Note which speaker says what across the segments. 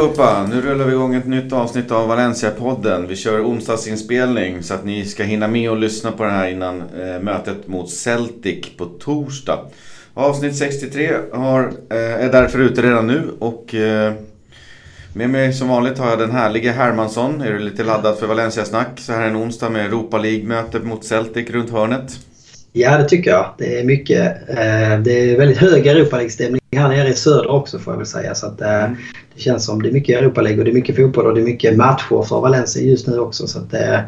Speaker 1: Allihopa! Nu rullar vi igång ett nytt avsnitt av Valencia-podden. Vi kör onsdagsinspelning så att ni ska hinna med och lyssna på det här innan eh, mötet mot Celtic på torsdag. Avsnitt 63 har, eh, är därför ute redan nu och eh, med mig som vanligt har jag den härlige Hermansson. Är du lite laddad för Valencia-snack så här en onsdag med Europa League-möte mot Celtic runt hörnet?
Speaker 2: Ja, det tycker jag. Det är mycket. Eh, det är väldigt hög Europa League-stämning här nere i söder också får jag väl säga. Så att, eh, mm. Det känns som det är mycket Europa League och det är mycket fotboll och det är mycket matcher för Valencia just nu också. Så att, det,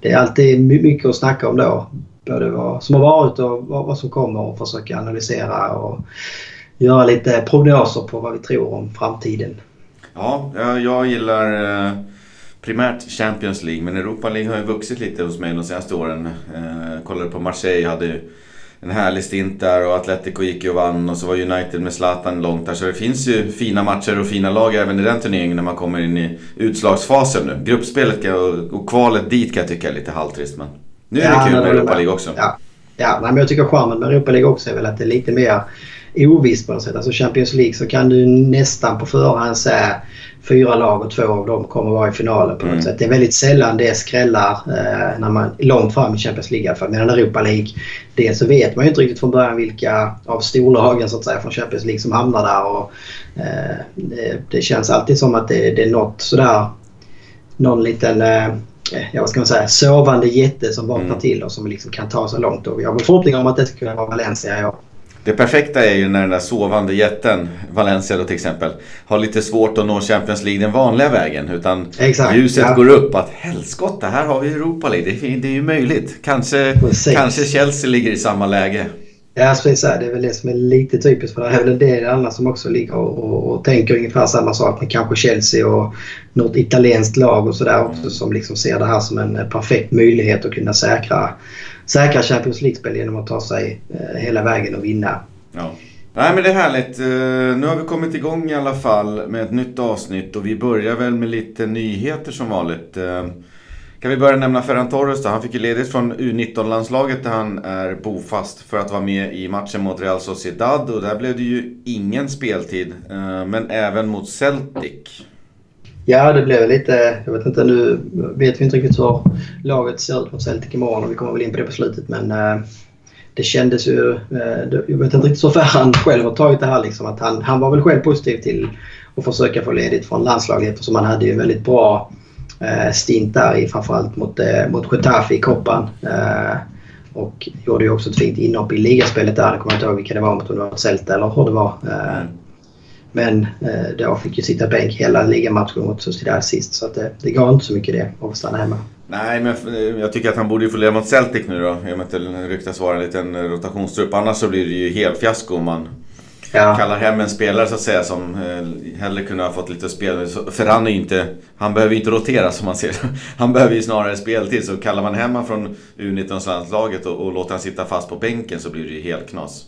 Speaker 2: det är alltid mycket att snacka om då. Både vad som har varit och vad som kommer och försöka analysera och göra lite prognoser på vad vi tror om framtiden.
Speaker 1: Ja, jag gillar eh, primärt Champions League men Europa League har ju vuxit lite hos mig de senaste åren. Eh, kollade på Marseille, hade en härlig stint där och Atletico gick ju och vann och så var United med Zlatan långt där. Så det finns ju fina matcher och fina lag även i den turneringen när man kommer in i utslagsfasen nu. Gruppspelet och kvalet dit kan jag tycka är lite halvtrist men nu är ja, det kul med Europa League också.
Speaker 2: Ja, ja men jag tycker charmen med Europa League också är väl att det är lite mer ovisst på något sätt. Alltså Champions League så kan du nästan på förhand säga fyra lag och två av dem kommer vara i finalen på något mm. sätt. Det är väldigt sällan det skrällar eh, när man långt fram i Champions League fall. Medan Europa League, det så vet man ju inte riktigt från början vilka av storlagen så att säga från Champions League som hamnar där. Och, eh, det, det, känns alltid som att det, det är något sådär, någon liten eh, ja, vad ska man säga, sovande jätte som vaknar mm. till och som liksom kan ta så långt. Och vi har förhoppningar om att det ska kunna vara Valencia i år.
Speaker 1: Det perfekta är ju när den där sovande jätten, Valencia då till exempel, har lite svårt att nå Champions League den vanliga vägen. Utan Exakt, ljuset ja. går upp att helskotta, här har vi Europa League. Det det är ju möjligt. Kanske, kanske Chelsea ligger i samma läge.
Speaker 2: Ja, precis. Det är väl det som är lite typiskt för det. är väl en del andra som också ligger och, och, och, tänker ungefär samma sak med kanske Chelsea och något italienskt lag och sådär också mm. som liksom ser det här som en perfekt möjlighet att kunna säkra säkra Champions League-spel genom att ta sig eh, hela vägen och vinna.
Speaker 1: Ja. Nej men det är härligt. Eh, nu har vi kommit igång i alla fall med ett nytt avsnitt och vi börjar väl med lite nyheter som vanligt. Eh, kan vi börja nämna Ferran Torres då? Han fick ju ledigt från U19-landslaget där han är bofast för att vara med i matchen mot Real Sociedad och där blev det ju ingen speltid. Men även mot Celtic.
Speaker 2: Ja, det blev lite... Jag vet inte, nu vet vi inte riktigt hur laget ser ut mot Celtic imorgon och vi kommer väl in på det på slutet. Men eh, det kändes ju... Eh, jag vet inte riktigt hur han själv har tagit det här. Liksom, att han, han var väl själv positiv till att försöka få ledigt från landslaget eftersom han hade ju en väldigt bra eh, stint där i framförallt mot, eh, mot Getafe i koppan. Eh, och gjorde ju också ett fint inhopp i ligaspelet där. Jag kommer inte ihåg vilka det var, om det var Celta eller hur det var. Eh, mm. Eh, men eh, då fick ju sitta bänk hela ligamatchen mot Sociedad sist så att det, det gav inte så mycket det att stanna hemma.
Speaker 1: Nej, men jag tycker att han borde ju få leva mot Celtic nu då. I och med att det ryktas vara en liten rotationstrupp. Annars så blir det ju helt fiasko om man ja. kallar hem en spelare så att säga som eh, hellre kunde ha fått lite spel. För han är ju inte... Han behöver ju inte rotera som man ser Han behöver ju snarare speltid. Så kallar man hem honom från U19-landslaget och, och låter han sitta fast på bänken så blir det ju helt knas.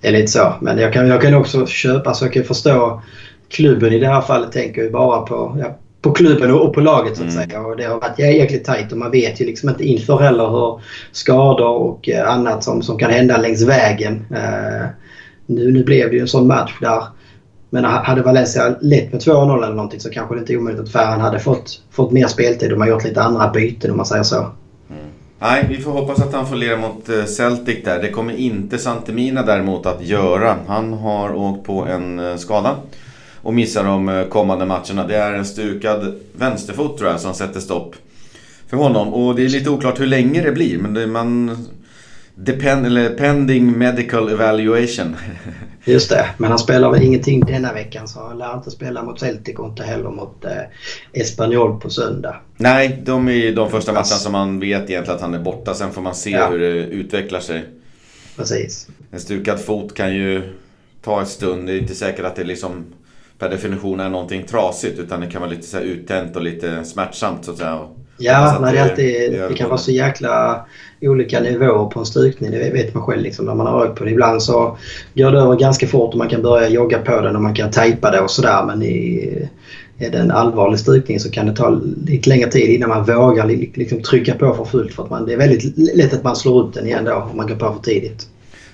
Speaker 2: Det är lite så. Men jag kan, jag kan också köpa, alltså jag kan förstå klubben i det här fallet tänker ju bara på, ja, på klubben och på laget så att mm. säga. Och det har varit jäkligt tajt och man vet ju liksom inte inför heller hur skador och eh, annat som, som kan hända längs vägen. Uh, nu, nu blev det ju en sån match där men hade Valencia lett med 2-0 eller någonting så kanske det inte är omöjligt att Ferran hade fått, fått mer speltid och man gjort lite andra byten om man säger så.
Speaker 1: Nej, vi får hoppas att han får lira mot eh, Celtic där. Det kommer inte Santemina däremot att göra. Han har åkt på en eh, skada och missar de eh, kommande matcherna. Det är en stukad vänsterfot tror jag som sätter stopp för honom. Och det är lite oklart hur länge det blir. Men det, man Depend, eller pending medical evaluation.
Speaker 2: Just det, men han spelar väl ingenting denna veckan så han lär inte spela mot Celtic och inte heller mot eh, Espanyol på söndag.
Speaker 1: Nej, de är de första matcherna som man vet egentligen att han är borta. Sen får man se ja. hur det utvecklar sig.
Speaker 2: Precis.
Speaker 1: En stukad fot kan ju ta ett stund. Det är inte säkert att det liksom per definition är någonting trasigt utan det kan vara lite så uttänt och lite smärtsamt så att säga.
Speaker 2: Ja, nej, det, alltid, det, det kan vara så jäkla olika nivåer på en strykning. Det vet man själv liksom, när man har rökt på det. Ibland så går det över ganska fort och man kan börja jogga på den och man kan tejpa det och sådär. Men i, är det en allvarlig strykning så kan det ta lite längre tid innan man vågar liksom trycka på för fullt. För att man, det är väldigt lätt att man slår ut den igen då om man går på för tidigt.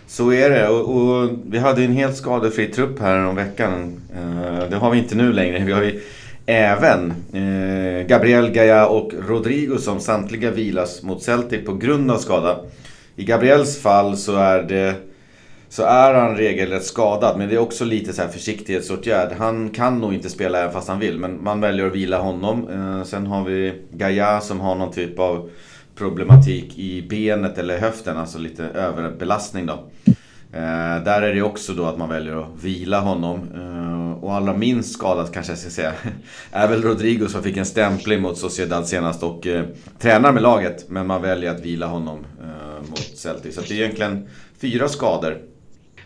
Speaker 1: Så är det och, och, vi hade en helt skadefri trupp här om veckan. Uh, det har vi inte nu längre. Vi har ju även eh, Gabriel Gaia och Rodrigo som samtliga vilas mot Celtic på grund av skada. I Gabriels fall så är det så är han regelrätt skadad. Men det är också lite så här försiktighetsåtgärd. Han kan nog inte spela även fast han vill. Men man väljer att vila honom. Eh, sen har vi Gaia som har någon typ av problematik i benet eller höften, alltså lite överbelastning då. Eh, där är det också då att man väljer att vila honom. Eh, och allra minst skadad kanske jag ska säga, är väl Rodrigo som fick en stämpling mot Sociedad senast och eh, tränar med laget. Men man väljer att vila honom eh, mot Celtic. Så det är egentligen fyra skador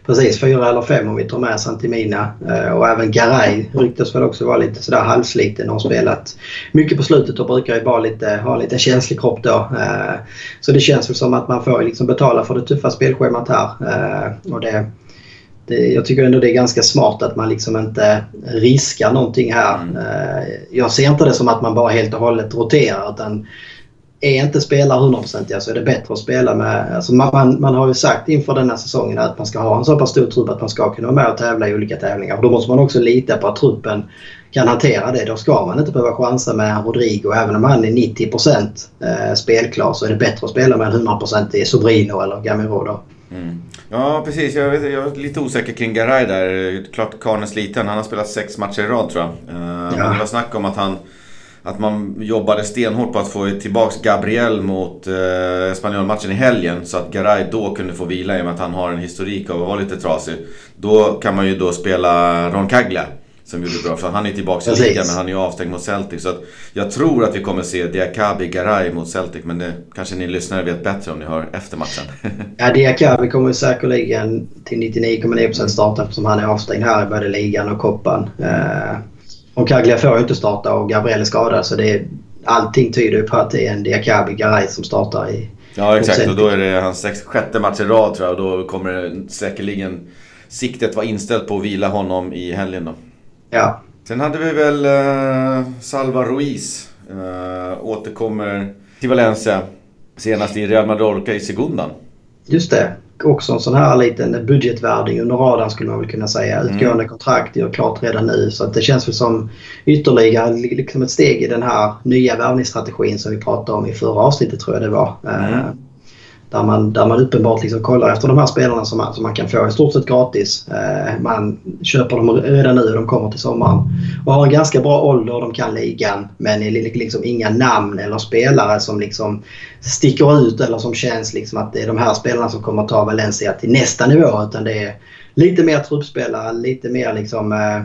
Speaker 2: precis fyra eller fem om vi tar med Santimina. Eh, och även Garay ryktas väl också vara lite sådär halvsliten och har spelat mycket på slutet och brukar ju bara lite, ha lite känslig kropp då. Eh, så det känns väl som att man får liksom betala för det tuffa spelschemat här. Eh, och det, det, jag tycker ändå det är ganska smart att man liksom inte riskar någonting här. Mm. Jag ser inte det som att man bara helt och hållet roterar utan är inte spelare 100% så är det bättre att spela med... Alltså man, man, man, har ju sagt inför denna säsongen att man ska ha en så pass stor trupp att man ska kunna vara med och tävla i olika tävlingar. Och då måste man också lita på att truppen kan hantera det. Då ska man inte behöva chansa med Rodrigo. Även om han är 90% eh, spelklar så är det bättre att spela med en 100% i Sobrino eller Gamiro då.
Speaker 1: Mm. Ja, precis. Jag, vet, jag är lite osäker kring Garay där. Klart karln är sliten. Han har spelat sex matcher i rad tror jag. Uh, ja. Men det var snack om att han att man jobbade stenhårt på att få tillbaka Gabriel mot eh, Espanyol-matchen i helgen. Så att Garay då kunde få vila i och med att han har en historik av att vara lite trasig. Då kan man ju då spela Ron Kaglia. Som gjorde bra, för han är tillbaka i ligan men han är ju avstängd mot Celtic. Så att jag tror att vi kommer se Diakabi Garay mot Celtic. Men det kanske ni lyssnare vet bättre om ni hör efter matchen.
Speaker 2: ja, Diakabi kommer säkerligen till 99,9% starta eftersom han är avstängd här i både ligan och koppan. Uh, och Kaglia får ju inte starta och Gabriel är skadad så det är, allting tyder på att det är en Diakabi Garay som startar i
Speaker 1: Ja exakt och då är det hans sjätte match i rad tror jag och då kommer säkerligen siktet vara inställt på att vila honom i helgen då.
Speaker 2: Ja.
Speaker 1: Sen hade vi väl uh, Salva Ruiz. Uh, återkommer till Valencia. Senast i Real Mallorca i Segundan.
Speaker 2: Just det också en sån här liten budgetvärding under radarn skulle man väl kunna säga. Mm. Utgående mm. kontrakt gör klart redan nu. Så det känns väl som ytterligare liksom ett steg i den här nya värvningsstrategin som vi pratade om i förra avsnittet tror jag det var. Mm. Där man, där man uppenbart liksom kollar efter de här spelarna som man, som man kan få i stort sett gratis. Eh, man köper dem redan nu och de kommer till sommaren. Och har en ganska bra ålder, de kan ligan. Men är liksom inga namn eller spelare som liksom sticker ut eller som känns liksom att det är de här spelarna som kommer ta Valencia till nästa nivå. Utan det är lite mer truppspelare, lite mer liksom eh,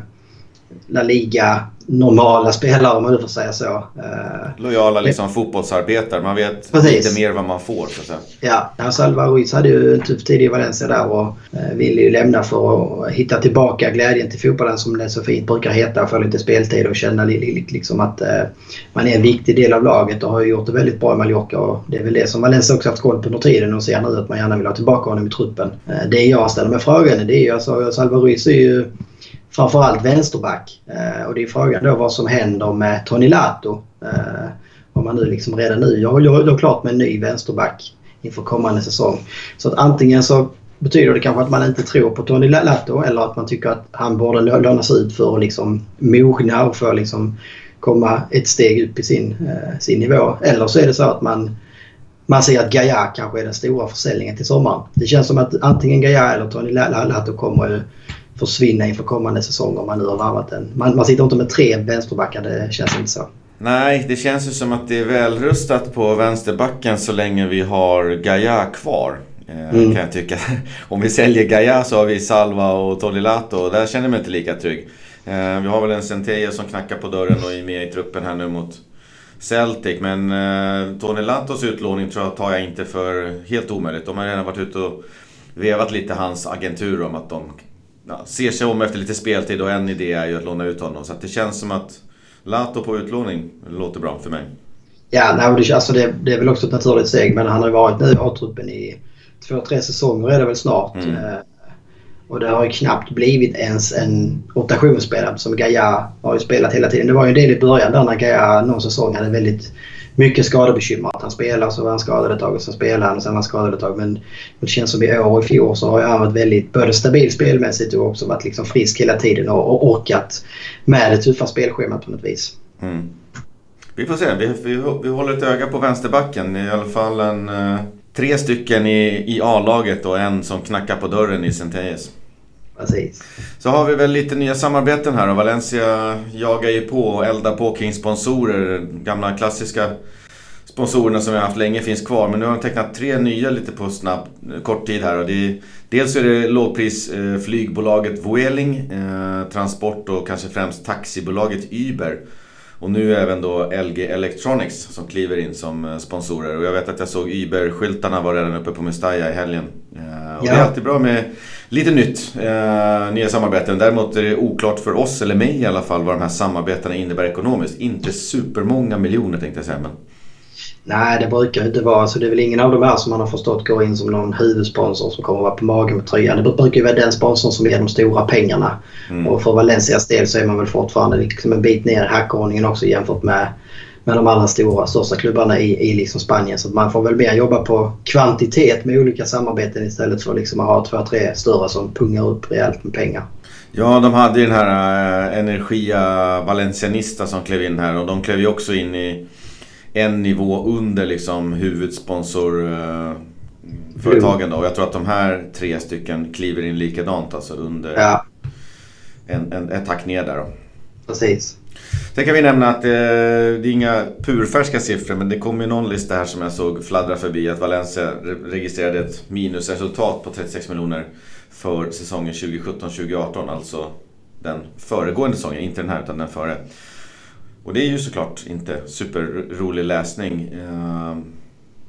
Speaker 2: La Liga normala spelare om man nu får säga så. Eh,
Speaker 1: Lojala liksom fotbollsarbetare. Man vet Precis. lite mer vad man får så att säga.
Speaker 2: Ja, alltså Alva Ruiz hade ju en tuff tid i Valencia där och eh, ville ju lämna för att hitta tillbaka glädjen till fotbollen som det så fint brukar heta. Få lite speltid och känna liksom att eh, man är en viktig del av laget och har gjort det väldigt bra i Mallorca. Och det är väl det som Valencia också haft koll på under tiden och ser nu att man gärna vill ha tillbaka honom i truppen. Det jag ställer mig frågan det är ju alltså Salva Ruiz är ju framförallt vänsterback. Eh, och det är frågan då vad som händer med Tony Lato. Eh, om man nu liksom redan nu gör, gör, gör klart med en ny vänsterback inför kommande säsong. Så att antingen så betyder det kanske att man inte tror på Tony Lato eller att man tycker att han borde lånas ut för att liksom mogna och för att liksom komma ett steg upp i sin, eh, sin nivå. Eller så är det så att man, man ser att Gaia kanske är den stora försäljningen till sommaren. Det känns som att antingen Gaia eller Tony Lato kommer försvinna inför kommande säsong om man nu har varvat den. Man, man sitter inte med tre vänsterbackar, det känns inte så.
Speaker 1: Nej, det känns ju som att det är välrustat på vänsterbacken så länge vi har Gaia kvar. Eh, mm. Kan jag tycka. Om vi säljer Gaia så har vi Salva och Tolilato och där känner jag mig inte lika trygg. Eh, vi har väl en Centeio som knackar på dörren och är med i truppen här nu mot Celtic. Men eh, Tony Latos utlåning tror jag tar jag inte för helt omöjligt. De har redan varit ute och vevat lite hans agentur om att de ja, ser sig om efter lite speltid och en idé är ju att låna ut honom. Så det känns som att Lato på utlåning låter bra för mig.
Speaker 2: Ja, nej, det, alltså det, det är väl också ett naturligt steg. Men han har ju varit nu i A-truppen i två, tre säsonger är det väl snart. Mm. Eh, och det har ju knappt blivit ens en rotationsspelare som Gaia har ju spelat hela tiden. Det var ju en del i början där när Gaia någon säsong hade väldigt mycket skadebekymmer. Att han spelar så var han skadad ett tag och sen spelar han och sen var han skadad ett tag. Men det känns som i år och i fjol så har han varit väldigt både stabil spelmässigt och också varit liksom frisk hela tiden och, och orkat med det tuffa spelschemat på något vis. Mm.
Speaker 1: Vi får se. Vi, vi, vi håller ett öga på vänsterbacken. I alla fall en, eh, tre stycken i, i A-laget och en som knackar på dörren i Centelles.
Speaker 2: Precis.
Speaker 1: Så har vi väl lite nya samarbeten här och Valencia jagar ju på och eldar på kring sponsorer. Gamla klassiska sponsorerna som vi har haft länge finns kvar. Men nu har de tecknat tre nya lite på snabb, kort tid här. Och det är, dels är det lågprisflygbolaget eh, Vueling, eh, transport och kanske främst taxibolaget Uber. Och nu även då LG Electronics som kliver in som eh, sponsorer. Och jag vet att jag såg Uber-skyltarna var redan uppe på Mestalla i helgen. Och ja. det är alltid bra med lite nytt, eh, nya samarbeten. Däremot är det oklart för oss, eller mig i alla fall, vad de här samarbetena innebär ekonomiskt. Inte supermånga miljoner tänkte jag säga. Men...
Speaker 2: Nej, det brukar inte vara så. Det är väl ingen av de här som man har förstått går in som någon huvudsponsor som kommer att vara på magen på tröjan. Det brukar ju vara den sponsorn som ger de stora pengarna. Mm. Och för Valencias del så är man väl fortfarande liksom en bit ner i hackordningen också jämfört med, med de allra stora, största klubbarna i, i liksom Spanien. Så man får väl mer jobba på kvantitet med olika samarbeten istället för liksom att ha två, tre större som pungar upp rejält med pengar.
Speaker 1: Ja, de hade ju den här äh, Energia Valencianista som klev in här och de klev ju också in i en nivå under liksom huvudsponsorföretagen. Och jag tror att de här tre stycken kliver in likadant, alltså under ja. en, en, ett tack ner där. Då.
Speaker 2: Precis.
Speaker 1: Sen kan vi nämna att eh, det är inga purfärska siffror men det kom ju någon lista här som jag såg fladdra förbi att Valencia registrerade ett minusresultat på 36 miljoner för säsongen 2017-2018. Alltså den föregående säsongen, inte den här utan den före. Och det är ju såklart inte superrolig läsning. Eh,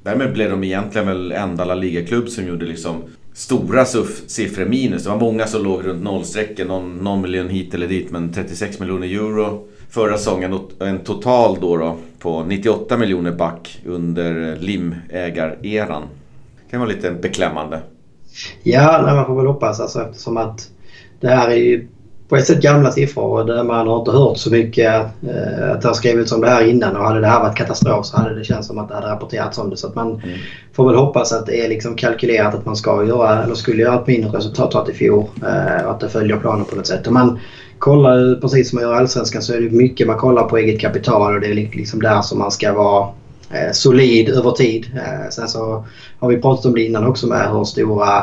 Speaker 1: därmed blev de egentligen väl enda La Liga-klubb som gjorde liksom stora siffror minus. Det var många som låg runt nollstrecket, någon, någon miljon hit eller dit. Men 36 miljoner euro förra säsongen en total då, då på 98 miljoner back under limägareran. Det kan vara lite beklämmande.
Speaker 2: Ja, man får väl hoppas alltså eftersom att det här är ju på ett sätt gamla siffror där man har inte hört så mycket eh, att det har skrivits om det här innan och hade det här varit katastrof så hade det känts som att det hade rapporterats om det. Så att man mm. får väl hoppas att det är liksom kalkylerat att man ska göra eller skulle göra ett mindre resultat i fjol eh, och att det följer planen på något sätt. Om man kollar precis som man gör i Allsvenskan så är det mycket man kollar på eget kapital och det är liksom där som man ska vara eh, solid över tid. Sen så har vi pratat om det innan också med hur stora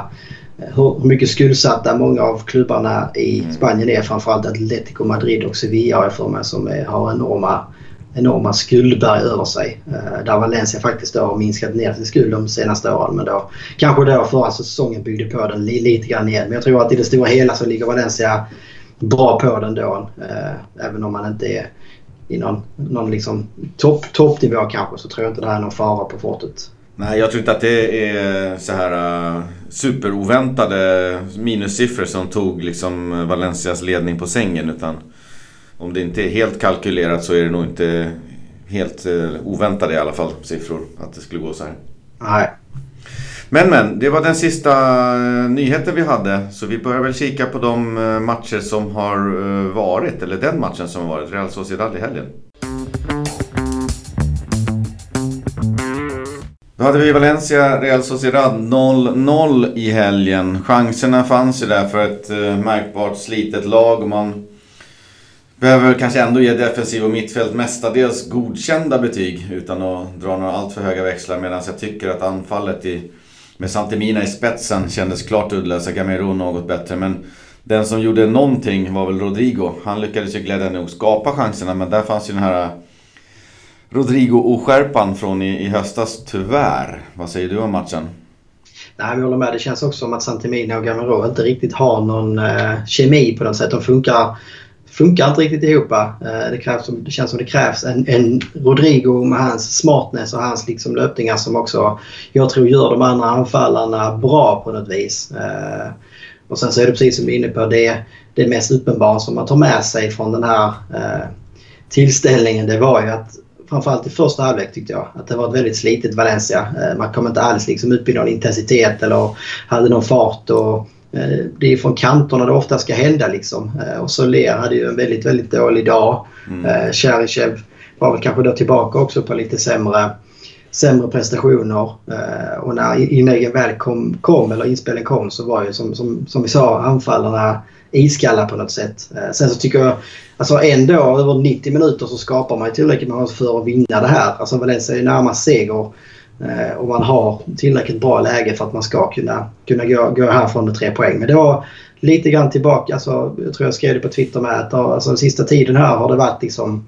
Speaker 2: hur mycket skuldsatta många av klubbarna i mm. Spanien är. Framförallt Atletico Madrid och Sevilla har jag för mig som är, har enorma, enorma skuldberg över sig. Eh, där Valencia faktiskt då har minskat ner sin skuld de senaste åren. Men då, kanske då förra säsongen byggde på den lite grann igen. Men jag tror att i det stora hela så ligger Valencia bra på den då. Eh, även om man inte är i någon, någon liksom topp, toppnivå kanske så tror jag inte det här är någon fara på fortet.
Speaker 1: Nej, jag tror inte att det är så här uh, superoväntade minussiffror som tog liksom Valencias ledning på sängen. Utan om det inte är helt kalkylerat så är det nog inte helt uh, oväntade i alla fall siffror. Att det skulle gå så här.
Speaker 2: Nej.
Speaker 1: Men men, det var den sista uh, nyheten vi hade. Så vi börjar väl kika på de matcher som har varit. Eller den matchen som har varit. Real Sociedad i helgen. Då hade vi Valencia, Real Sociedad 0-0 i helgen. Chanserna fanns ju där för ett eh, märkbart slitet lag. Och man behöver kanske ändå ge defensiv och mittfält mestadels godkända betyg utan att dra några alltför höga växlar. Medan jag tycker att anfallet i, med Santemina i spetsen kändes klart uddlösa. Gamero något bättre. Men den som gjorde någonting var väl Rodrigo. Han lyckades ju glädjande nog skapa chanserna men där fanns ju den här Rodrigo-oskärpan från i, i höstas, tyvärr. Vad säger du om matchen?
Speaker 2: Nej, jag håller med. Det känns också som att Santimina och Gamero inte riktigt har någon eh, kemi på något sätt. De funkar, funkar inte riktigt ihop. Eh, det, krävs, det känns som det krävs en, en Rodrigo med hans smartness och hans liksom, löpningar som också jag tror gör de andra anfallarna bra på något vis. Eh, och sen så är det precis som du är inne på, det, det mest uppenbara som man tar med sig från den här eh, tillställningen det var ju att framförallt i första halvlek tyckte jag. Att det var ett väldigt slitet Valencia. Eh, man kom inte alls liksom upp i någon intensitet eller hade någon fart. Och, eh, det är från kanterna det ofta ska hända liksom. Eh, och Soler hade ju en väldigt, väldigt dålig dag. Mm. Cherichev var väl kanske då tillbaka också på lite sämre, sämre prestationer. Eh, och när inläggen väl kom, kom, eller inspelen kom, så var ju som, som, som vi sa anfallarna iskalla på något sätt. Eh, sen så tycker jag, alltså ändå över 90 minuter så skapar man tillräckligt med för att vinna det här. Alltså Valencia är närmast seger eh, och man har tillräckligt bra läge för att man ska kunna, kunna gå, gå härifrån med tre poäng. Men det var lite grann tillbaka, alltså, jag tror jag skrev det på Twitter med att alltså, den sista tiden här har det varit liksom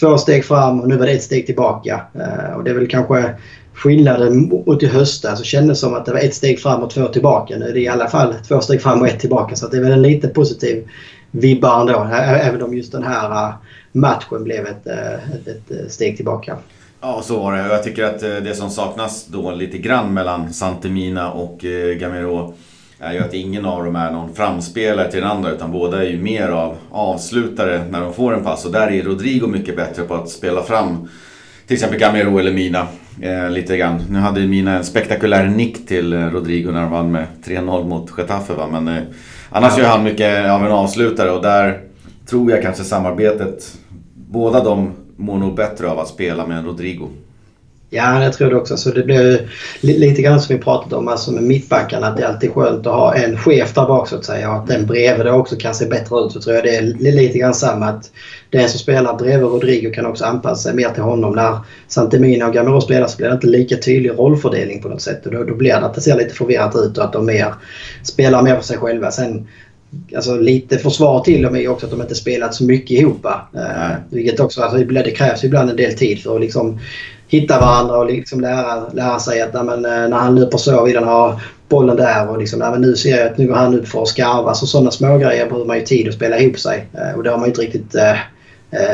Speaker 2: två steg fram och nu var det ett steg tillbaka. Eh, och det är väl kanske skillnaden mot i höstas så kändes som att det var ett steg fram och två tillbaka. Nu är det i alla fall två steg fram och ett tillbaka. Så det är väl en lite positiv vibbar ändå. Även om just den här matchen blev ett, ett, ett steg tillbaka.
Speaker 1: Ja, så var det. Jag tycker att det som saknas då lite grann mellan Santemina och Gamero är ju att ingen av dem är någon framspelare till den andra utan båda är ju mer av avslutare när de får en pass. Och där är Rodrigo mycket bättre på att spela fram till exempel Gamero eller Mina. Eh, lite grann. Nu hade ju Mina en spektakulär nick till eh, Rodrigo när de vann med 3-0 mot Getafe va. Men eh, annars ja. gör han mycket av en avslutare och där tror jag kanske samarbetet, båda de mår nog bättre av att spela med Rodrigo.
Speaker 2: Ja, jag tror det också. Så det blir lite grann som vi pratat om alltså med mittbackarna. Att det är alltid skönt att ha en chef där bak så att säga. Och att den bredvid också kan se bättre ut. Så tror jag det är lite grann samma. Att den som spelar bredvid Rodrigo kan också anpassa sig mer till honom. När Santemina och Gamero spelar så blir det inte lika tydlig rollfördelning på något sätt. Och då, då blir det att det ser lite förvirrat ut och att de mer spelar mer för sig själva. Sen alltså, lite försvar till dem är också att de inte spelat så mycket ihop. Eh, vilket också, alltså, det krävs ibland en del tid för att liksom hitta varandra och liksom lära, lära sig att men, eh, när han löper så vill han ha bollen där och liksom, men nu ser jag att nu går han upp för att skarva. Så sådana smågrejer behöver man ju tid att spela ihop sig. Eh, och det har man inte riktigt... Eh,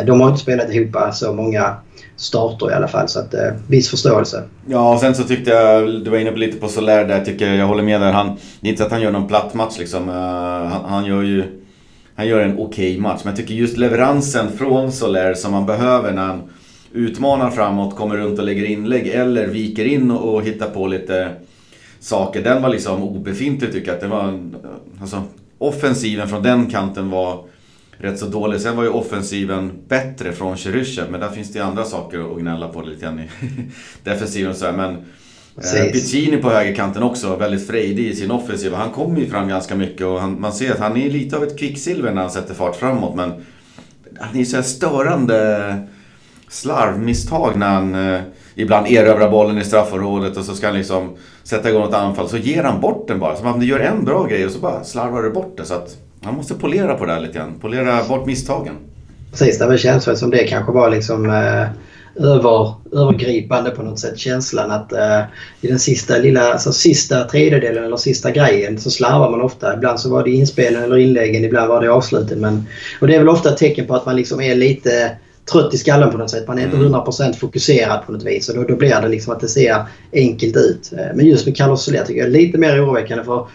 Speaker 2: de har inte spelat ihop så många starter i alla fall. Så att viss förståelse.
Speaker 1: Ja, och sen så tyckte jag, du var inne på lite på Soler där, jag tycker jag håller med där. Han, det är inte så att han gör någon platt match liksom. Han, han gör ju... Han gör en okej okay match, men jag tycker just leveransen från Soler som man behöver när han utmanar framåt, kommer runt och lägger inlägg eller viker in och hittar på lite saker. Den var liksom obefintlig tycker jag. Att det var, alltså, offensiven från den kanten var rätt så dålig. Sen var ju offensiven bättre från Cheryshev, men där finns det andra saker att gnälla på lite grann i defensiven och så här. Men eh, Piccini på högerkanten också, väldigt frejdig i sin offensiv. Han kommer ju fram ganska mycket och han, man ser att han är lite av ett kvicksilver när han sätter fart framåt. Men han är så här störande slarvmisstag när han eh, ibland erövrar bollen i straffområdet och så ska han liksom sätta igång ett anfall. Så ger han bort den bara. Som man du gör en bra grej och så bara slarvar du bort det. Så att han måste polera på det här lite grann. Polera bort misstagen.
Speaker 2: Precis, det väl känns som det kanske var liksom eh, över, övergripande på något sätt. Känslan att eh, i den sista lilla, alltså sista tredjedelen eller sista grejen så slarvar man ofta. Ibland så var det inspelen eller inläggen, ibland var det avsluten. Men, och det är väl ofta ett tecken på att man liksom är lite trött i skallen på något sätt. Man är inte 100% mm. fokuserad på något vis. Och då, då blir det liksom att det ser enkelt ut. Eh, men just med Carlos Soler tycker jag är lite mer oroväckande för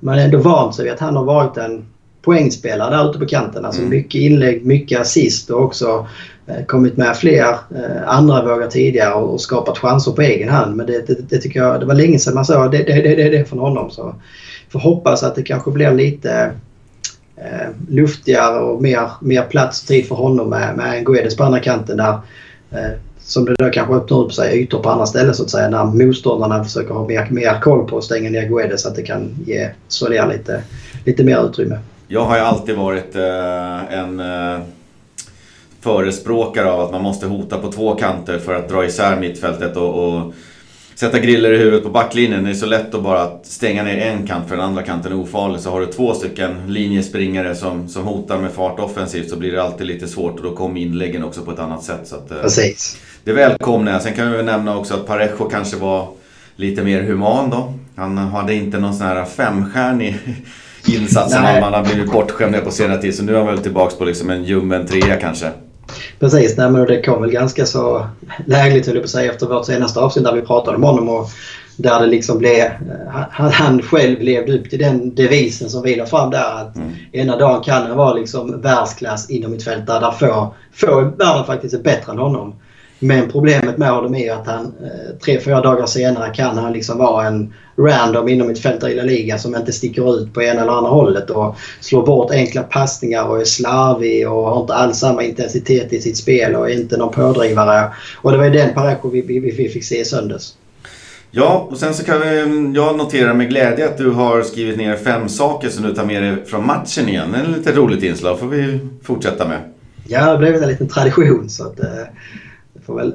Speaker 2: man är ändå vant sig vid att han har varit en poängspelare där ute på kanten. Alltså mm. mycket inlägg, mycket assist och också eh, kommit med fler eh, andra vågar tidigare och, skapat chanser på egen hand. Men det, det, det, tycker jag, det var länge sedan man såg det, det, det, det från honom. Så får hoppas att det kanske blir lite eh, luftigare och mer, mer plats och tid för honom med, med Guedes på andra kanten där eh, som det då kanske öppnar upp sig ytor på andra ställen så att säga när motståndarna försöker ha mer, mer koll på att stänga ner Guedes så att det kan ge Soler lite, lite mer utrymme.
Speaker 1: Jag har ju alltid varit eh, en eh, förespråkare av att man måste hota på två kanter för att dra isär mittfältet och, och sätta griller i huvudet på backlinjen. Det är så lätt att bara stänga ner en kant för den andra kanten är ofarlig. Så har du två stycken linjespringare som, som hotar med fart offensivt så blir det alltid lite svårt och då kommer inläggen också på ett annat sätt. Så att,
Speaker 2: eh, Precis.
Speaker 1: Det välkomnar jag. Sen kan vi väl nämna också att Parejo kanske var lite mer human då. Han hade inte någon sån här femstjärnig insats som man har blivit bortskämd med på senare tid. Så nu är han väl tillbaka på liksom en ljummen trea kanske.
Speaker 2: Precis, nej, men det kom väl ganska så lägligt höll jag på att säga efter vårt senaste avsnitt där vi pratade om honom. Och där det liksom blev, han, han själv levde upp till den devisen som vi la fram där. Att mm. ena dagen kan han vara liksom världsklass inom mitt fält där få, få i världen faktiskt är bättre än honom. Men problemet med honom är att han eh, tre, fyra dagar senare kan han liksom vara en random inom ett fält i La Liga som inte sticker ut på ena eller andra hållet och slår bort enkla passningar och är slarvig och har inte alls samma intensitet i sitt spel och är inte någon pådrivare. Och det var ju den Parejo vi, vi, vi fick se i söndags.
Speaker 1: Ja, och sen så kan vi, jag notera med glädje att du har skrivit ner fem saker som du tar med dig från matchen igen. En lite roligt inslag får vi fortsätta med.
Speaker 2: Ja, det blev en liten tradition så att... Får väl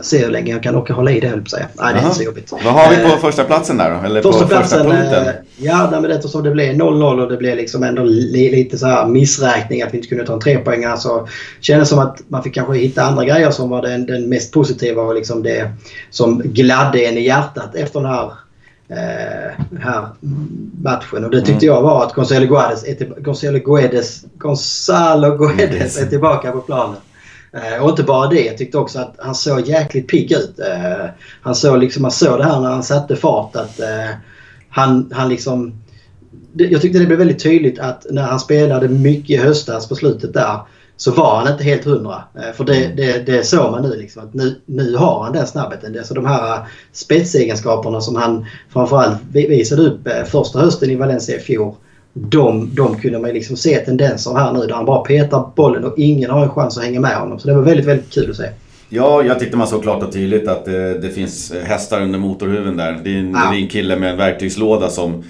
Speaker 2: se hur länge jag kan orka hålla i det höll säga. Nej, det är inte så jobbigt.
Speaker 1: Vad har vi på eh, första platsen där då? Eller
Speaker 2: första
Speaker 1: på
Speaker 2: platsen, första punkten? Eh, ja, men eftersom det blev 0-0 och det blev liksom ändå lite så här missräkning att vi inte kunde ta en trepoängare så kändes det som att man fick kanske hitta andra grejer som var den, den mest positiva och liksom det som gladde en i hjärtat efter den här eh, här matchen. Och det tyckte mm. jag var att Gonzalo Guedes Gonzalo Guedes, Gonzalo Guedes är tillbaka på planen. Eh, och inte bara det, jag tyckte också att han såg jäkligt pigg ut. Eh, han såg liksom, man såg det här när han satte fart att eh, han, han liksom... Jag tyckte det blev väldigt tydligt att när han spelade mycket i höstas på slutet där så var han inte helt hundra. För det, det, det såg man nu. Liksom, att nu, nu har han den snabbheten. Så de här spetsegenskaperna som han framförallt visade upp första hösten i Valencia i fjol de, de kunde man liksom se tendenser här nu där han bara petar bollen och ingen har en chans att hänga med honom. Så det var väldigt, väldigt kul att se.
Speaker 1: Ja, jag tyckte man såg klart och tydligt att det, det finns hästar under motorhuven där. Det är, en, ja. det är en kille med en verktygslåda som